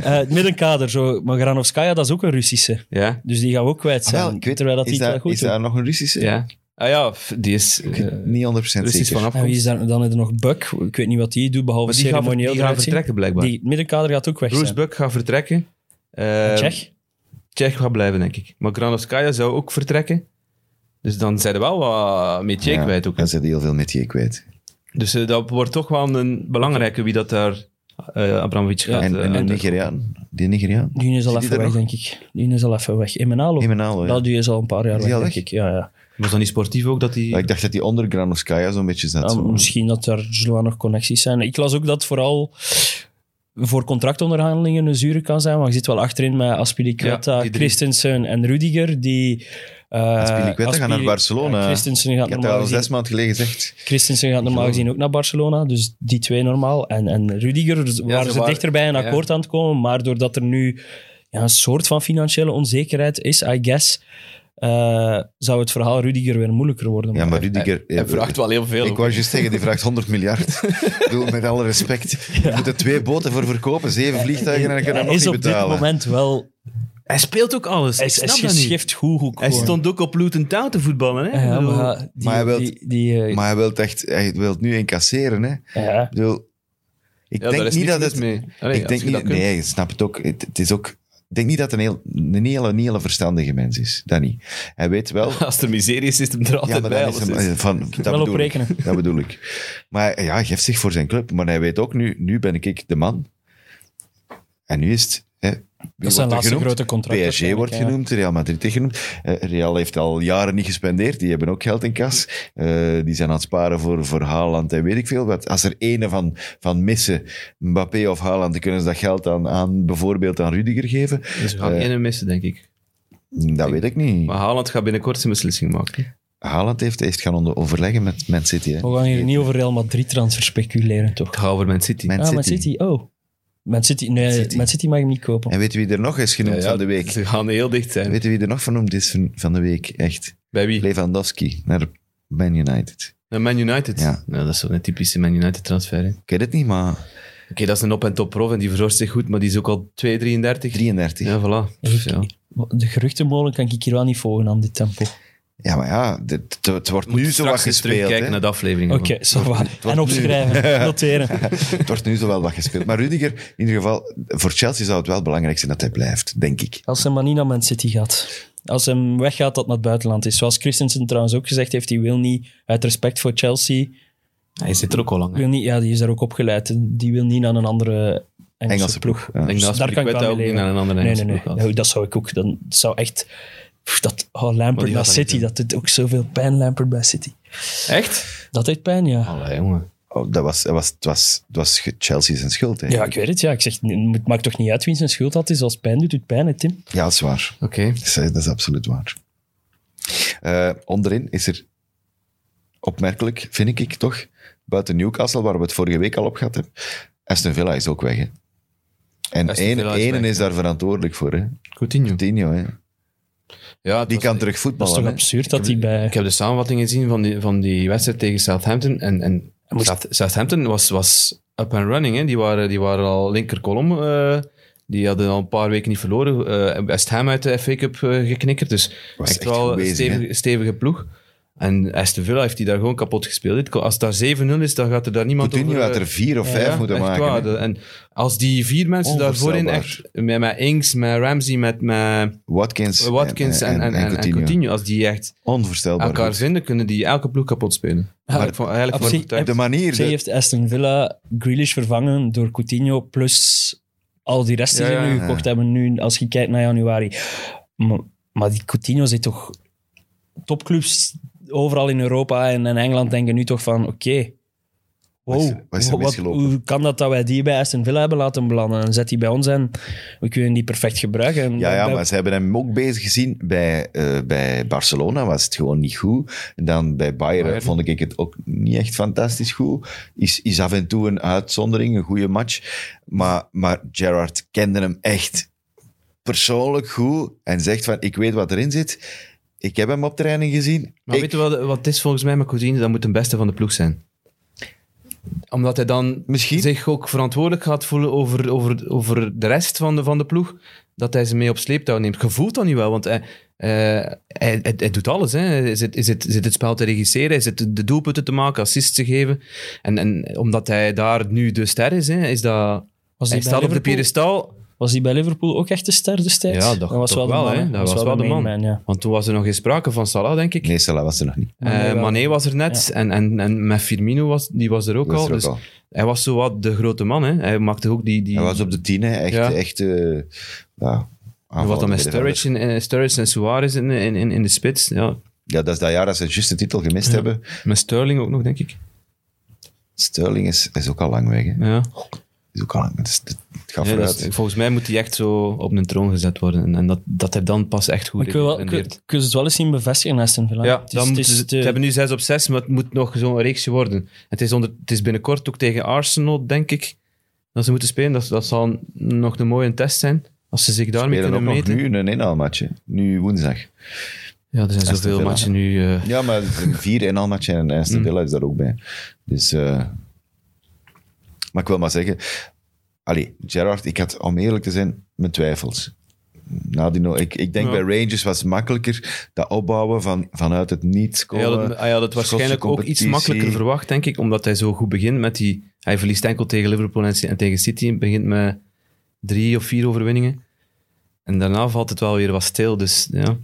Eh, het middenkader, zo. Maar Granovskaya, dat is ook een Russische. ja. Dus die gaan we ook kwijt Ah, zijn. wel, ik weet, terwijl dat is daar, wel goed is daar nog een Russische? ja. Ah ja, die is eh, Niet 100% Russisch zeker. van En wie is daar, dan is er nog Buck. Ik weet niet wat die doet, behalve Maar die gaan, ceremonieel die gaan eruit zien. vertrekken, blijkbaar. Die middenkader gaat ook weg Bruce zijn. Buck gaat vertrekken. Eh, Tsjech? Tsjech gaat blijven, denk ik. Maar Granovskaya zou ook vertrekken. Dus dan zijn er wel wat métier Ja, kwijt ook. Dan zijn die heel veel metier kwijt. Dus eh, dat wordt toch wel een belangrijke wie dat daar eh Abramovic gaat. en en de Nigeriaan. Die Nigeriaan. Die is al die even er weg, nog? denk ik. Die is al even weg. Emenalo? Emenalo, ja. Ja, die is al een paar jaar weg, die denk ik. Ja, ja. Was dat niet sportief ook dat hij... Ja, ik dacht dat die onder Granovskaya zo'n beetje zat. Ja, zo. misschien dat er zullen wel nog connecties zijn. Ik las ook dat vooral voor contractonderhandelingen een zure kan zijn, maar je zit wel achterin met Aspilicueta, Ja, die. Christensen en Rudiger, die... uh, Aspilicueta gaat naar Barcelona. Christensen gaat ik heb dat normaal al gezien zes maanden geleden gezegd. Christensen gaat normaal gezien ook naar Barcelona, dus die twee normaal. En, en Rudiger waren ze ze waren- dichter bij een ja. akkoord aan het komen, maar doordat er nu ja, een soort van financiële onzekerheid is, I guess, eh, zou het verhaal Rudiger weer moeilijker worden. Ja, maar Rudiger... Hij vraagt wel heel veel. Ik wou juist zeggen, die vraagt 100 miljard. Ik bedoel, met alle respect. Je moet er twee boten voor verkopen, zeven vliegtuigen en dan kan je hij nog is niet op dit betalen. moment wel... Hij speelt ook alles. Hij ik is, hij is dat niet. goed, goed Hij stond ook op Luton Town te voetballen. Hè? Ja, maar, die, Maar hij wil- die, die, eh, Maar hij wil echt, hij wil het nu incasseren. Hè. ja. Ik bedoel, ik ja, daar denk is niet dat het... mee. Allee, ik denk dat niet, nee, je snapt het ook. Het, het is ook... Ik denk niet dat het een, heel, een hele, een hele verstandige mens is. Dat niet. Hij weet wel... Als er miserie is, is hem er Ja, altijd maar bij. is hem, is. van, dat wel op bedoel ik. rekenen. Dat bedoel ik. Maar ja, hij geeft zich voor zijn club. Maar hij weet ook nu, nu ben ik de man. En nu is het... Hè, Dat is zijn laatste genoemd? grote contract. PSG wordt ja. genoemd, Real Madrid is genoemd. Eh, Real heeft al jaren niet gespendeerd, die hebben ook geld in kas. Eh, die zijn aan het sparen voor, voor Haaland en weet ik veel wat. Als er ene van, van missen, Mbappé of Haaland, dan kunnen ze dat geld aan, aan bijvoorbeeld aan Rudiger geven. Dus we gaan één missen, denk ik. Dat weet ik niet. Maar Haaland gaat binnenkort zijn beslissing maken. Haaland heeft, heeft gaan onder, overleggen met Man City. Hè. We gaan hier niet over Real Madrid transfer speculeren, toch? Ik ga over Man City. Man ah, Man City. City. Oh. Man City, nee, City. Man City mag hem niet kopen. En weet je wie er nog is genoemd Ja, ja, van de week? Ze gaan heel dicht zijn. Weet je wie er nog vernoemd is van, van de week? Echt. Bij wie? Lewandowski naar Man United. Naar Man United. Ja. Nou, dat is zo'n typische Man United transfer. hè. Oké, Ik weet het niet, maar dat is een op- en top prof en die verzorgt zich goed, maar die is ook al 2, 33. 33. Ja, voilà. Ja. De geruchtenmolen kan ik hier wel niet volgen aan dit tempo. Maar ja, dit- het, het wordt Moet nu zo wat gespeeld. terugkijken hè. naar de aflevering. Oké, zo wordt En opschrijven, noteren. Het wordt nu zo wel wat gespeeld. Maar Rudiger, in ieder geval, voor Chelsea zou het wel belangrijk zijn dat hij blijft, denk ik. Als hij maar niet naar Man City gaat. Als hij weggaat, dat naar het buitenland is. Zoals Christensen trouwens ook gezegd heeft, die wil niet, uit respect voor Chelsea, Hij zit er ook al lang. wil niet, ja, die is daar ook opgeleid. Die wil niet naar een andere Engelse, Engelse ploeg. ploeg. ja. Dus daar kan ik wel ook mee leven. naar een andere Nee, Engelse nee, nee. ploeg gaat. Nou, dat zou ik ook. Dan dat zou echt... Dat, oh, naar dat City, niet dat doet ook zoveel pijn, Lampert bij City. Echt? Dat deed pijn, ja. Allee, jongen. Oh, dat was, dat was, het was, het was Chelsea zijn schuld. Hè. Ja, ik weet het. Ja. Ik zeg, het maakt toch niet uit wie zijn schuld had. is. Als pijn doet, doet het pijn, hè, Tim. Ja, dat is waar. Oké. Dat is, dat is absoluut waar. Eh, onderin is er opmerkelijk, vind ik toch, buiten Newcastle, waar we het vorige week al op gehad hebben. Aston Villa is ook weg, hè. En één, is weg, is ja. daar verantwoordelijk voor, hè. Coutinho. Coutinho, hè. Ja, Die was- kan terug Dat is voetballen, toch hè. absurd dat hij bij... Ik heb de samenvatting gezien van die, van die wedstrijd tegen Southampton. En, en moest- Southampton was, was up and running. Hè. Die, waren, die waren al linkerkolom. eh die hadden al een paar weken niet verloren. eh West Ham uit de FA Cup eh, geknikkerd. Dus Was echt echt wel een stevige, stevige ploeg. En Aston Villa heeft die daar gewoon kapot gespeeld. Als het daar 7-0 is, dan gaat er daar niemand Coutinho over... had eh, er vier of Ja, vijf ja, moeten maken. waar. En als die vier mensen daar voorin echt... Met, met Ings, met Ramsey, met, met Watkins, Watkins en, en, en, en Coutinho. Als die echt Onvoorstelbaar elkaar goed. vinden, kunnen die elke ploeg kapot spelen. Ja, Maar vond eigenlijk op van zich- overtuigd. De manier... Zij de- heeft Aston Villa Grealish vervangen door Coutinho, plus al die rest die Ja, ze ja, nu ja. gekocht hebben, nu, als je kijkt naar januari. Maar, maar die Coutinho zit toch... Topclubs overal in Europa en in Engeland denken nu toch van, oké, Wat is wow, wat is wat- misgelopen? hoe kan dat dat wij die bij Aston Villa hebben laten belanden? En zet die bij ons en we kunnen die perfect gebruiken. En Ja, ja, bij- maar ze hebben hem ook bezig gezien. Bij, eh, bij Barcelona was het gewoon niet goed. En dan bij Bayern, Bayern. vond ik het ook niet echt fantastisch goed. Is, is af en toe een uitzondering, een goede match. Maar, maar Gerrard kende hem echt persoonlijk goed. En zegt van, ik weet wat erin zit. Ik heb hem op training gezien. Maar Ik- weet je wat, wat het is volgens mij met Coutinho? Dat moet de beste van de ploeg zijn. Omdat hij dan Misschien. zich ook verantwoordelijk gaat voelen over, over, over de rest van de, van de ploeg. Dat hij ze mee op sleeptouw neemt. Je voelt dat nu wel, want hij, eh, hij, hij, hij doet alles. Hè. Hij zit, hij zit, zit het spel te regisseren, hij zit de doelpunten te maken, assists te geven. En, en omdat hij daar nu de ster is, hè, is dat... was Hij die bij staat op de piedestal. Was hij bij Liverpool ook echt de ster destijds? Ja, dat, was toch wel de man. hè. hè. Dat was wel de man. ja. Want toen was er nog geen sprake van Salah, denk ik. Nee, Salah was er nog niet. Eh, Mané wel. Mané was er net en, en, en met Firmino was, die was er ook Dat was al. er ook Dus al. hij was zo wat de grote man. Hè. Hij maakte ook die... die Hij was op de tien, hè. echt, Ja. echt eh, ja, wat dan met Sturridge, in, eh, Sturridge en Suarez in, in, in, in de spits. Ja, Ja, dat is dat jaar dat ze juist de titel gemist hebben. met Sterling ook nog, denk ik. Sterling is, is ook al lang weg. Hè. Ja. Lang. Het, is- het gaat vooruit. is- volgens mij moet hij echt zo op een troon gezet worden. En, en dat, dat hij dan pas echt goed Maar ik wil, wel, ik, rendeert. ik wil het wel eens zien bevestigen, Aston Villa. Ja, Het is- dan het moeten is ze, te- ze hebben nu 6 op 6, maar het moet nog zo'n reeksje worden. Het is, onder, het is binnenkort ook tegen Arsenal, denk ik, dat ze moeten spelen. Dat, dat zal nog een mooie test zijn, als ze zich daarmee spelen ook kunnen nog meten. nu een inhaalmatch. hè. Nu woensdag. Ja, er zijn zoveel matchen nu. eh, Ja, maar er zijn vier inhaalmatchen en Aston Mm. Villa is daar ook bij. Dus, eh, maar ik wil maar zeggen... Allee, Gerrard, ik had, om eerlijk te zijn, mijn twijfels. Na die no ik, ik denk Ja. bij Rangers was het makkelijker dat opbouwen van, vanuit het niets Hij komen. had het, hij had het waarschijnlijk ook iets makkelijker verwacht, denk ik, omdat hij zo goed begint met die... Hij verliest enkel tegen Liverpool en, en tegen City. Hij begint met drie of vier overwinningen. En daarna valt het wel weer wat stil, dus ja.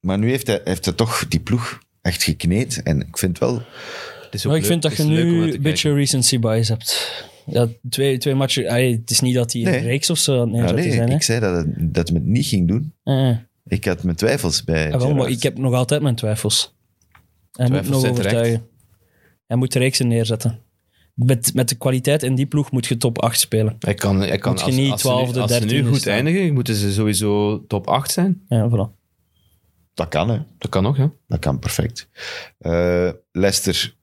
Maar nu heeft hij, heeft hij toch die ploeg echt gekneed. En ik vind wel... Het is ook Maar ik leuk- vind dat je nu een beetje recency bias hebt. Ja, twee, twee matchen. allee, het is niet dat hij Nee. een reeks of zo nee, Ja, dat nee, zijn. ik zei dat, het, dat hij het niet ging doen. Eh, eh. Ik had mijn twijfels bij Ah, wel, maar ik heb nog altijd mijn twijfels. Hij moet Twijfels nog zijn terecht. overtuigen. Hij moet de reeksen neerzetten. Met, met de kwaliteit in die ploeg moet je top 8 spelen. Hij kan, hij kan Moet je als, niet als, ze nu, 12e, als ze nu 13e goed staan. eindigen, moeten ze sowieso top 8 zijn. Ja, voilà. Dat kan, hè. Dat kan nog, ja. Dat kan perfect. Eh Leicester.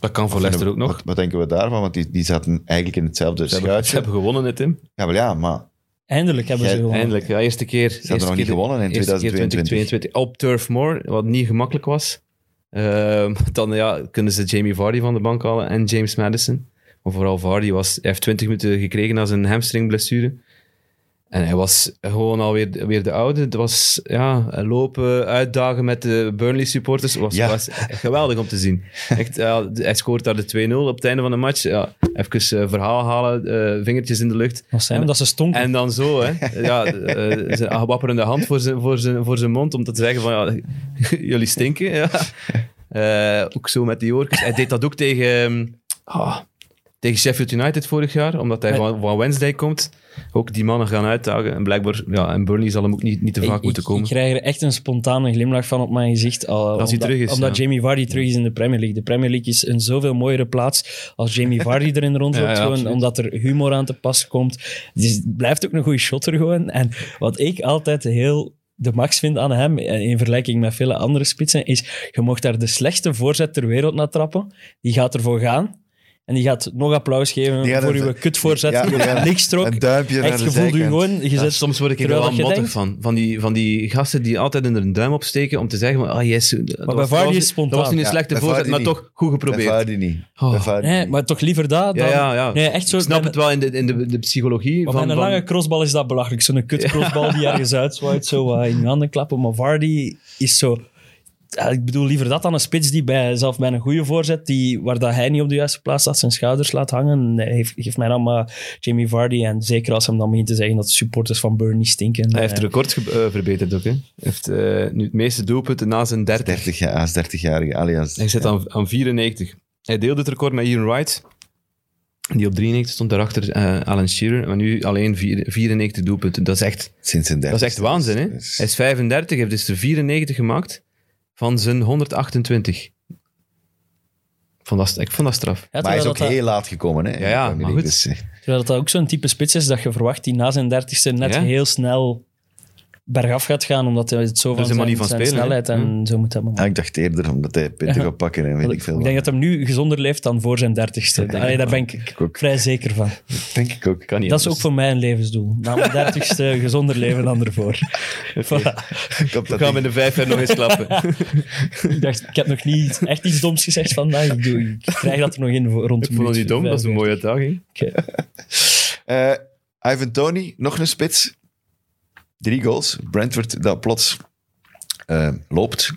Dat kan voor Leicester ook nog. Wat, wat denken we daarvan? Want die, die zaten eigenlijk in hetzelfde Ze hebben, ze hebben gewonnen, hè, Tim. Ja, wel ja, maar Eindelijk hebben Jij- ze gewonnen. Eindelijk, ja, eerste keer. Ze nog niet gewonnen in 2022. Op Turf Moor, wat niet gemakkelijk was. Ehm, dan ja, kunnen ze Jamie Vardy van de bank halen en James Madison. Maar vooral Vardy was, hij heeft 20 minuten gekregen na zijn hamstringblessure. En hij was gewoon alweer weer de oude. Het was ja, lopen, uitdagen met de Burnley supporters. was, Ja. was geweldig om te zien. Echt, ja, hij scoort daar de 2-0 op het einde van de match. Ja, even eh, verhaal halen, eh, vingertjes in de lucht. Wat zijn we? Dat ze stonken. En dan zo, hè. Ja, eh, zijn wapperende hand voor zijn, voor, zijn, voor zijn mond om te zeggen van, ja, jullie stinken. Ja. Eh, ook zo met die oortjes. Hij deed dat ook tegen, ah, tegen Sheffield United vorig jaar, omdat hij Hij- van, van Wednesday komt. Ook die mannen gaan uitdagen. En blijkbaar, ja, en Burnley zal hem ook niet, niet te vaak ik, moeten komen. ik krijg er echt een spontane glimlach van op mijn gezicht. al- Als hij omdat, terug is, Omdat ja. Jamie Vardy terug is in de Premier League. De Premier League is een zoveel mooiere plaats als Jamie Vardy erin rondloopt. Ja, gewoon, omdat er humor aan te pas komt. Dus het blijft ook een goede shotter gewoon. En wat ik altijd heel de max vind aan hem, eh, in vergelijking met vele andere spitsen, is je mocht daar de slechtste voorzet ter wereld naar trappen. Die gaat ervoor gaan. En die gaat nog applaus geven Die gaat voor uw kutvoorzet Ja, die trok. Een duimpje naar Echt, de je voelt u zijkant. gewoon... Je Ja, zet, soms word ik er terwijl wel dat je van. Van die, van die gasten die altijd er een duim opsteken om te zeggen, van, ah yes, dat was- dat Vardy was- is spontaan. Dat was niet een Ja, slechte bij voorzet, Vardy maar niet. toch goed Bij geprobeerd. Vardy niet. Oh. Nee, niet. maar toch liever dat dan... Ja, ja, ja. Nee, echt zo... Ik snap bij het wel in de, in de, de psychologie. Maar van, bij een van- lange crossbal is dat belachelijk. Zo'n kut crossbal die ergens uitzwaait, zo wat in je handen klappen. Maar Vardy is zo... Ik bedoel liever dat dan een spits die bij, zelf bij een goede voorzet, die, waar dat hij niet op de juiste plaats staat, zijn schouders laat hangen. Nee, geef, geef mij dan maar Jamie Vardy. En zeker als hem dan begint te zeggen dat de supporters van Burnley stinken. Hij heeft Eh, de record ge- eh, verbeterd ook. Hè. Hij heeft eh, nu het meeste doelpunten na zijn 30. 30 jaar, als 30-jarige alias. Hij zit aan, aan 94. Hij deelde het record met Ian Wright. Die op 93 stond daarachter eh Alan Shearer. Maar nu alleen vier- 94 doelpunten. Dat is echt, Sinds zijn 30. dat is echt waanzin. Hè? Hij is 35, heeft dus er 94 gemaakt van zijn 128. Ik vond dat, ik vond dat straf. ja, Maar hij is ook dat, heel laat gekomen. Hè, Ja, ja, maar goed. Dus, eh, terwijl dat ook zo'n type spits is dat je verwacht die na zijn dertigste net Ja. heel snel bergaf gaat gaan, omdat hij het zo van zijn, manier van zijn spelen, snelheid en zo moet hebben. ah, ik dacht eerder omdat hij punten Ja. gaat pakken en weet ik Ik veel. denk wat. dat hij nu gezonder leeft dan voor zijn dertigste. Allee, daar ben ik Ik ook. vrij zeker van. Denk ik ook. Kan niet Dat is ook anders. voor mij een levensdoel. Na mijn dertigste gezonder leven dan ervoor. Voilà. Ik hoop We dat gaan hij- in de vijf jaar nog eens klappen. Ik dacht, ik heb nog niet echt iets doms gezegd vandaag. Ik, doe, ik krijg dat er nog in rond ik vond het niet dom, dat is een mooie uitdaging. Eh, Ivan Tony, nog een spits. Drie goals. Brentford dat plots eh, loopt.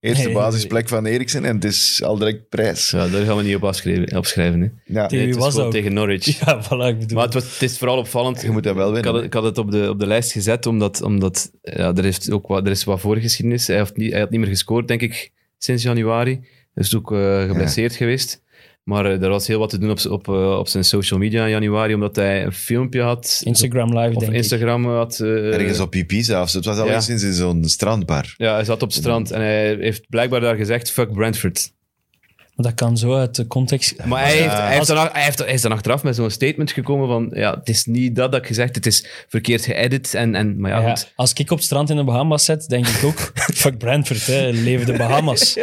Eerste Nee, basisplek van Eriksen en het is al direct prijs. Ja, daar gaan we niet op afschrijven, opschrijven. Hè. Ja, Tegen Nee, het was dat tegen Norwich. Ja, voilà, ik bedoel. Maar het, was, het is vooral opvallend. je moet dat wel Ik winnen. had, het- ik had het op de, op de lijst gezet, omdat, omdat ja, er, heeft ook wat, er is wat voorgeschiedenis. Hij, heeft niet, hij had niet meer gescoord, denk ik, sinds januari. Hij is ook eh, geblesseerd geweest. Maar eh, er was heel wat te doen op, op, eh, op zijn social media in januari, omdat hij een filmpje had. Instagram live, Of denk Instagram had. eh, Ergens op PP zelfs. Het was al ja. eens in zo'n strandbar. Ja, hij zat op het strand en hij heeft blijkbaar daar gezegd, fuck Brentford. Maar dat kan zo uit de context... Maar hij, heeft, hij, heeft dan, hij, heeft, hij is dan achteraf met zo'n statement gekomen van, ja, het is niet dat dat ik gezegd, het is verkeerd geëdit. En, en, maar ja, als ik op het strand in de Bahamas zit, denk ik ook, fuck Brentford, hè, leven de Bahamas.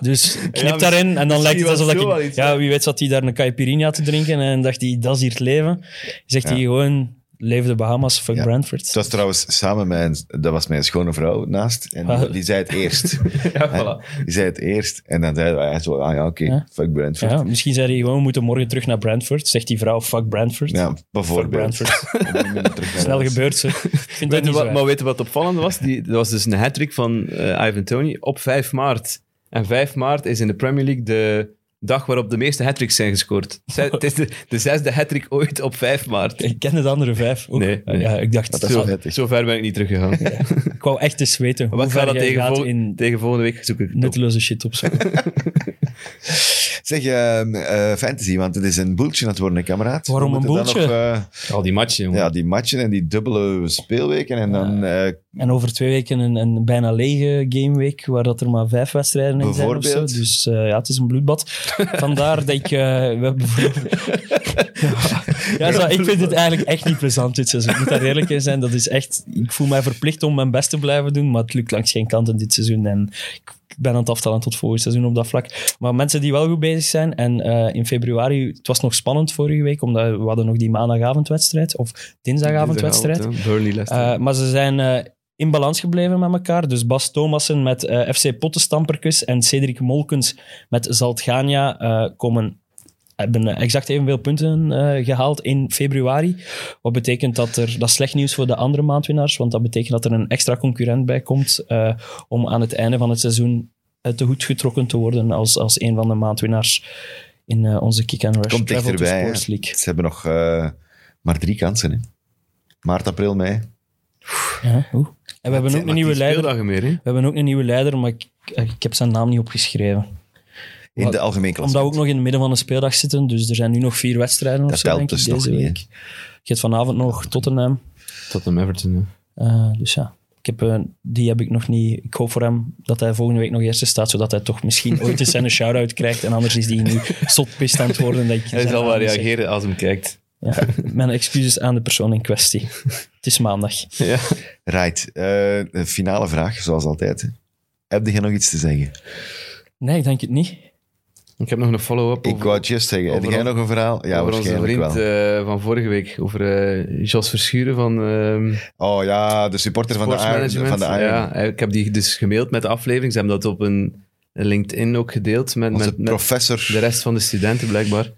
Dus knip Ja, daarin en dan lijkt het alsof ik... iets, ja, wie weet zat hij daar een caipirinha te drinken en dacht hij, dat is hier het leven. Zegt hij gewoon, leven de Bahamas, fuck Ja. Brentford. Het was trouwens samen met mijn, dat was mijn schone vrouw naast. En die, Ah. die zei het eerst. Ja, voilà. Die zei het eerst. En dan zei hij zo, ah ja, oké, Ja. fuck Brentford. Ja, misschien zei hij gewoon, we moeten morgen terug naar Brentford. Zegt die vrouw, fuck Brentford. Ja, fuck bijvoorbeeld. Snel gebeurd, ze. Ik vind dat Weet wat, maar weet je wat opvallend was? Die, dat was dus een hat van eh, Ivan Tony op 5 maart. En 5 maart is in de Premier League de dag waarop de meeste hat zijn gescoord. Het is de, de zesde hat ooit op 5 maart. Ik kende de andere vijf ook. Nee, nee. Ja, ik dacht, Dat is Zo, wel vettig. zo ver ben ik niet teruggegaan. ik wou echt eens weten hoe Wat ver gaat dat jij tegen, gaat vol- in tegen volgende week zoeken? nutteloze shit opzoeken. Zeg, eh, fantasy, want het is een boeltje aan het worden, kameraad. Waarom een boeltje? nog, Al die matchen, jongen. eh, ja, die matchen en die dubbele speelweken. En dan eh, En over twee weken een, een bijna lege gameweek, waar dat er maar vijf wedstrijden in zijn of zo. Bijvoorbeeld? Dus eh, ja, het is een bloedbad. Vandaar dat ik... eh, we hebben ja, ja zo, ik vind het eigenlijk echt niet plezant dit seizoen. Ik moet daar eerlijk in zijn. Dat is echt... Ik voel mij verplicht om mijn best te blijven doen, maar het lukt langs geen kanten dit seizoen. En ik ben aan het aftellen tot volgend seizoen op dat vlak. Maar mensen die wel goed bezig zijn, en eh, in februari... Het was nog spannend vorige week, omdat we hadden nog die maandagavondwedstrijd, of dinsdagavondwedstrijd. Dinsdagavond. Uh, maar ze zijn eh, in balans gebleven met elkaar. Dus Bas Thomassen met eh, FC Pottenstamperkus en Cedric Molkens met Zaltgania eh, komen, hebben exact evenveel punten eh, gehaald in februari. Wat betekent dat er, dat is slecht nieuws voor de andere maandwinnaars, want dat betekent dat er een extra concurrent bij komt eh, om aan het einde van het seizoen uit de hoed getrokken te worden als, als een van de maandwinnaars in eh, onze Kick and Rush komt dichterbij. Sports League. Ze hebben nog eh, maar drie kansen. Hè. Maart, april, mei. Ja, oeh. En we hebben ook een nieuwe leider. Meer. We hebben ook een nieuwe leider, maar ik, ik heb zijn naam niet opgeschreven. In de algemeen klasse. Omdat we ook nog in het midden van de speeldag zitten, dus er zijn nu nog vier wedstrijden of Dat zo, telt denk ik, dus nog deze niet, week. Je hebt vanavond nog Tottenham. Tottenham Everton, hè. Eh, dus ja, ik heb, eh, die heb ik nog niet. Ik hoop voor hem dat hij volgende week nog eerste staat, zodat hij toch misschien ooit eens een shout-out krijgt. En anders is die nu zotpist aan het worden. Dat ik Hij zijn zal wel niet zeg. reageren als hij hem kijkt. Ja, mijn excuses aan de persoon in kwestie. Het is maandag. Ja. Right. eh, de finale vraag, zoals altijd. hè. Heb je nog iets te zeggen? Nee, ik denk het niet. Ik heb nog een follow-up Ik wou het juist zeggen. Heb jij nog een verhaal? Ja, over onze vriend wel. eh, van vorige week. Over eh, Jos Verschuren van uh, oh ja, de supporter van de, Iron, van de Iron. Ja, eh, ik heb die dus gemaild met de aflevering. Ze hebben dat op een LinkedIn ook gedeeld met, Onze met, de rest van de studenten, blijkbaar.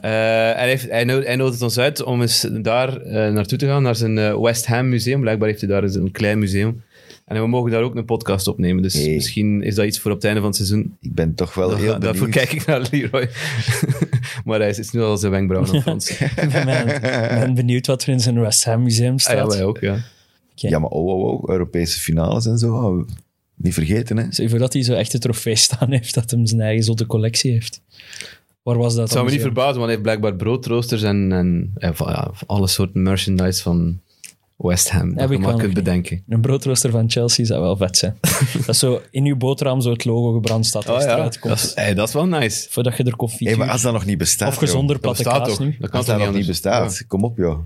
Eh, en hij, heeft, hij, nood- hij nodigt ons uit om eens daar eh, naartoe te gaan, naar zijn eh, West Ham museum. Blijkbaar heeft hij daar een klein museum. En we mogen daar ook een podcast opnemen. Dus Hey. misschien is dat iets voor op het einde van het seizoen. Ik ben toch wel heel benieuwd. daarvoor kijk ik naar Leroy. maar hij is nu al zijn wenkbrauwen aan Frans. Ik ben, benieuwd wat er in zijn West Ham museum Ah, ja, staat. wij ook, ja. Ja, maar oh, oh, oh, Europese finales en zo. oh, niet vergeten, hè. Stel je voor dat hij zo echt een trofee staan heeft, dat hem zijn eigen zotte collectie heeft. Waar was dat Het zou me niet verbazen, want hij heeft blijkbaar broodroosters en, en ja, ja, alle soorten merchandise van West Ham. Dat Heb je ik maar wel kunt bedenken. Een broodrooster van Chelsea zou wel vet zijn. dat zo in uw boterham zo het logo gebrand staat. Oh als het ja, eruit komt. dat is, hey, dat is wel nice. Voordat je er koffie Hey, maar als dat nog niet bestaat, Of gezonder platte kaas toch? nu. Dat kan dat nog niet bestaat, kom op, joh.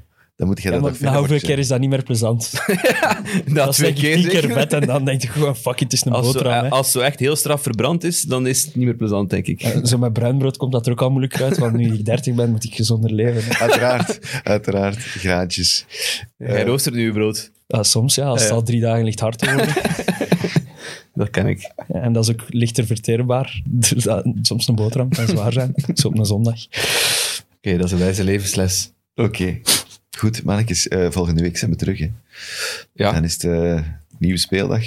Dan moet je Ja, dat na hoeveel keer is dat niet meer plezant? Ja, Dat dat is twee denk ik keer tien keer zeker. vet en dan denk je gewoon, fuck it, het is een Als boterham. als zo echt heel straf verbrand is, dan is het niet meer plezant, denk ik. Ja, Zo met bruinbrood komt dat er ook al moeilijk uit, want nu ik 30 ben, moet ik gezonder leven. hè. Uiteraard, uiteraard. Graantjes. Hij roostert nu je brood. Soms ja, als het al drie dagen ligt hard te worden. Dat ken ik. En dat is ook lichter verteerbaar. Dus dat- soms een boterham kan zwaar zijn. Zo op een zondag. Oké, dat is een wijze levensles. Oké. Goed, mannetjes. eh, volgende week zijn we terug, hè. Ja, Dan is het eh, nieuwe speeldag.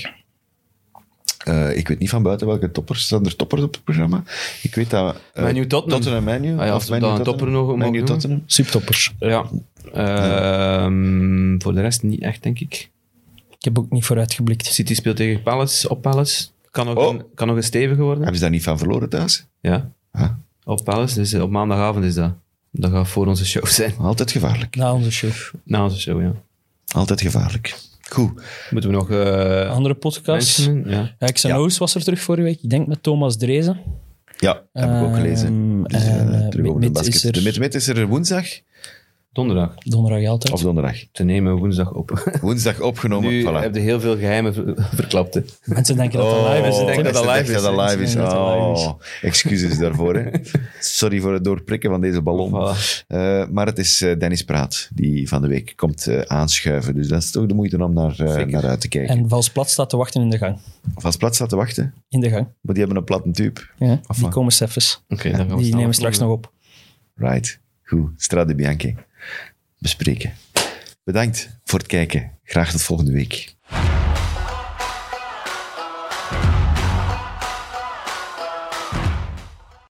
Eh, ik weet niet van buiten welke toppers. Staan er toppers op het programma? Ik weet dat... eh, Man U Tottenham. Tottenham Man U. Ah ja, of we Man U dan een Tottenham. topper nog Man mogen U doen. Tottenham. Subtoppers. ja. Ehm, voor de rest niet echt, denk ik. Ik heb ook niet vooruitgeblikt. City speelt tegen Palace, op Palace. Kan nog, Oh. een, kan nog een stevige worden. Hebben ze daar niet van verloren thuis? Ja, Ah, op Palace. Dus op maandagavond is dat. Dat gaat voor onze show zijn. altijd gevaarlijk. Na onze show. Na onze show, ja. Altijd gevaarlijk. Goed. Moeten we nog... eh Andere podcast. mentionen? Ja. Ja, was er terug vorige week. Ik denk met Thomas Drezen. Ja, heb ik ook gelezen. Ehm, Dus, eh, eh, terug over de Mid is basket. er- De mid-mid is er woensdag Donderdag. Donderdag altijd. of donderdag? Te nemen woensdag op. Woensdag opgenomen. nu voilà. heb je heel veel geheimen ver- verklapt. hè. Mensen denken dat dat Oh, live is. mensen denken dat dat live is, dat hè. live is. Mensen denken dat live is. Oh, excuses daarvoor. Hè. Sorry voor het doorprikken van deze ballon. Voilà. Eh, maar het is eh, Dennis Praat die van de week komt eh, aanschuiven. Dus dat is toch de moeite om naar, naar uit te kijken. En Vals Plat staat te wachten in de gang. Of als plat staat te wachten, In de gang. maar die hebben een platte tube. Ja, Of die wat? komen steffens. Oké, dan gaan we Die nemen straks nog op. Right. Goed. Strade Bianchi. Bespreken. Bedankt voor het kijken. Graag tot volgende week.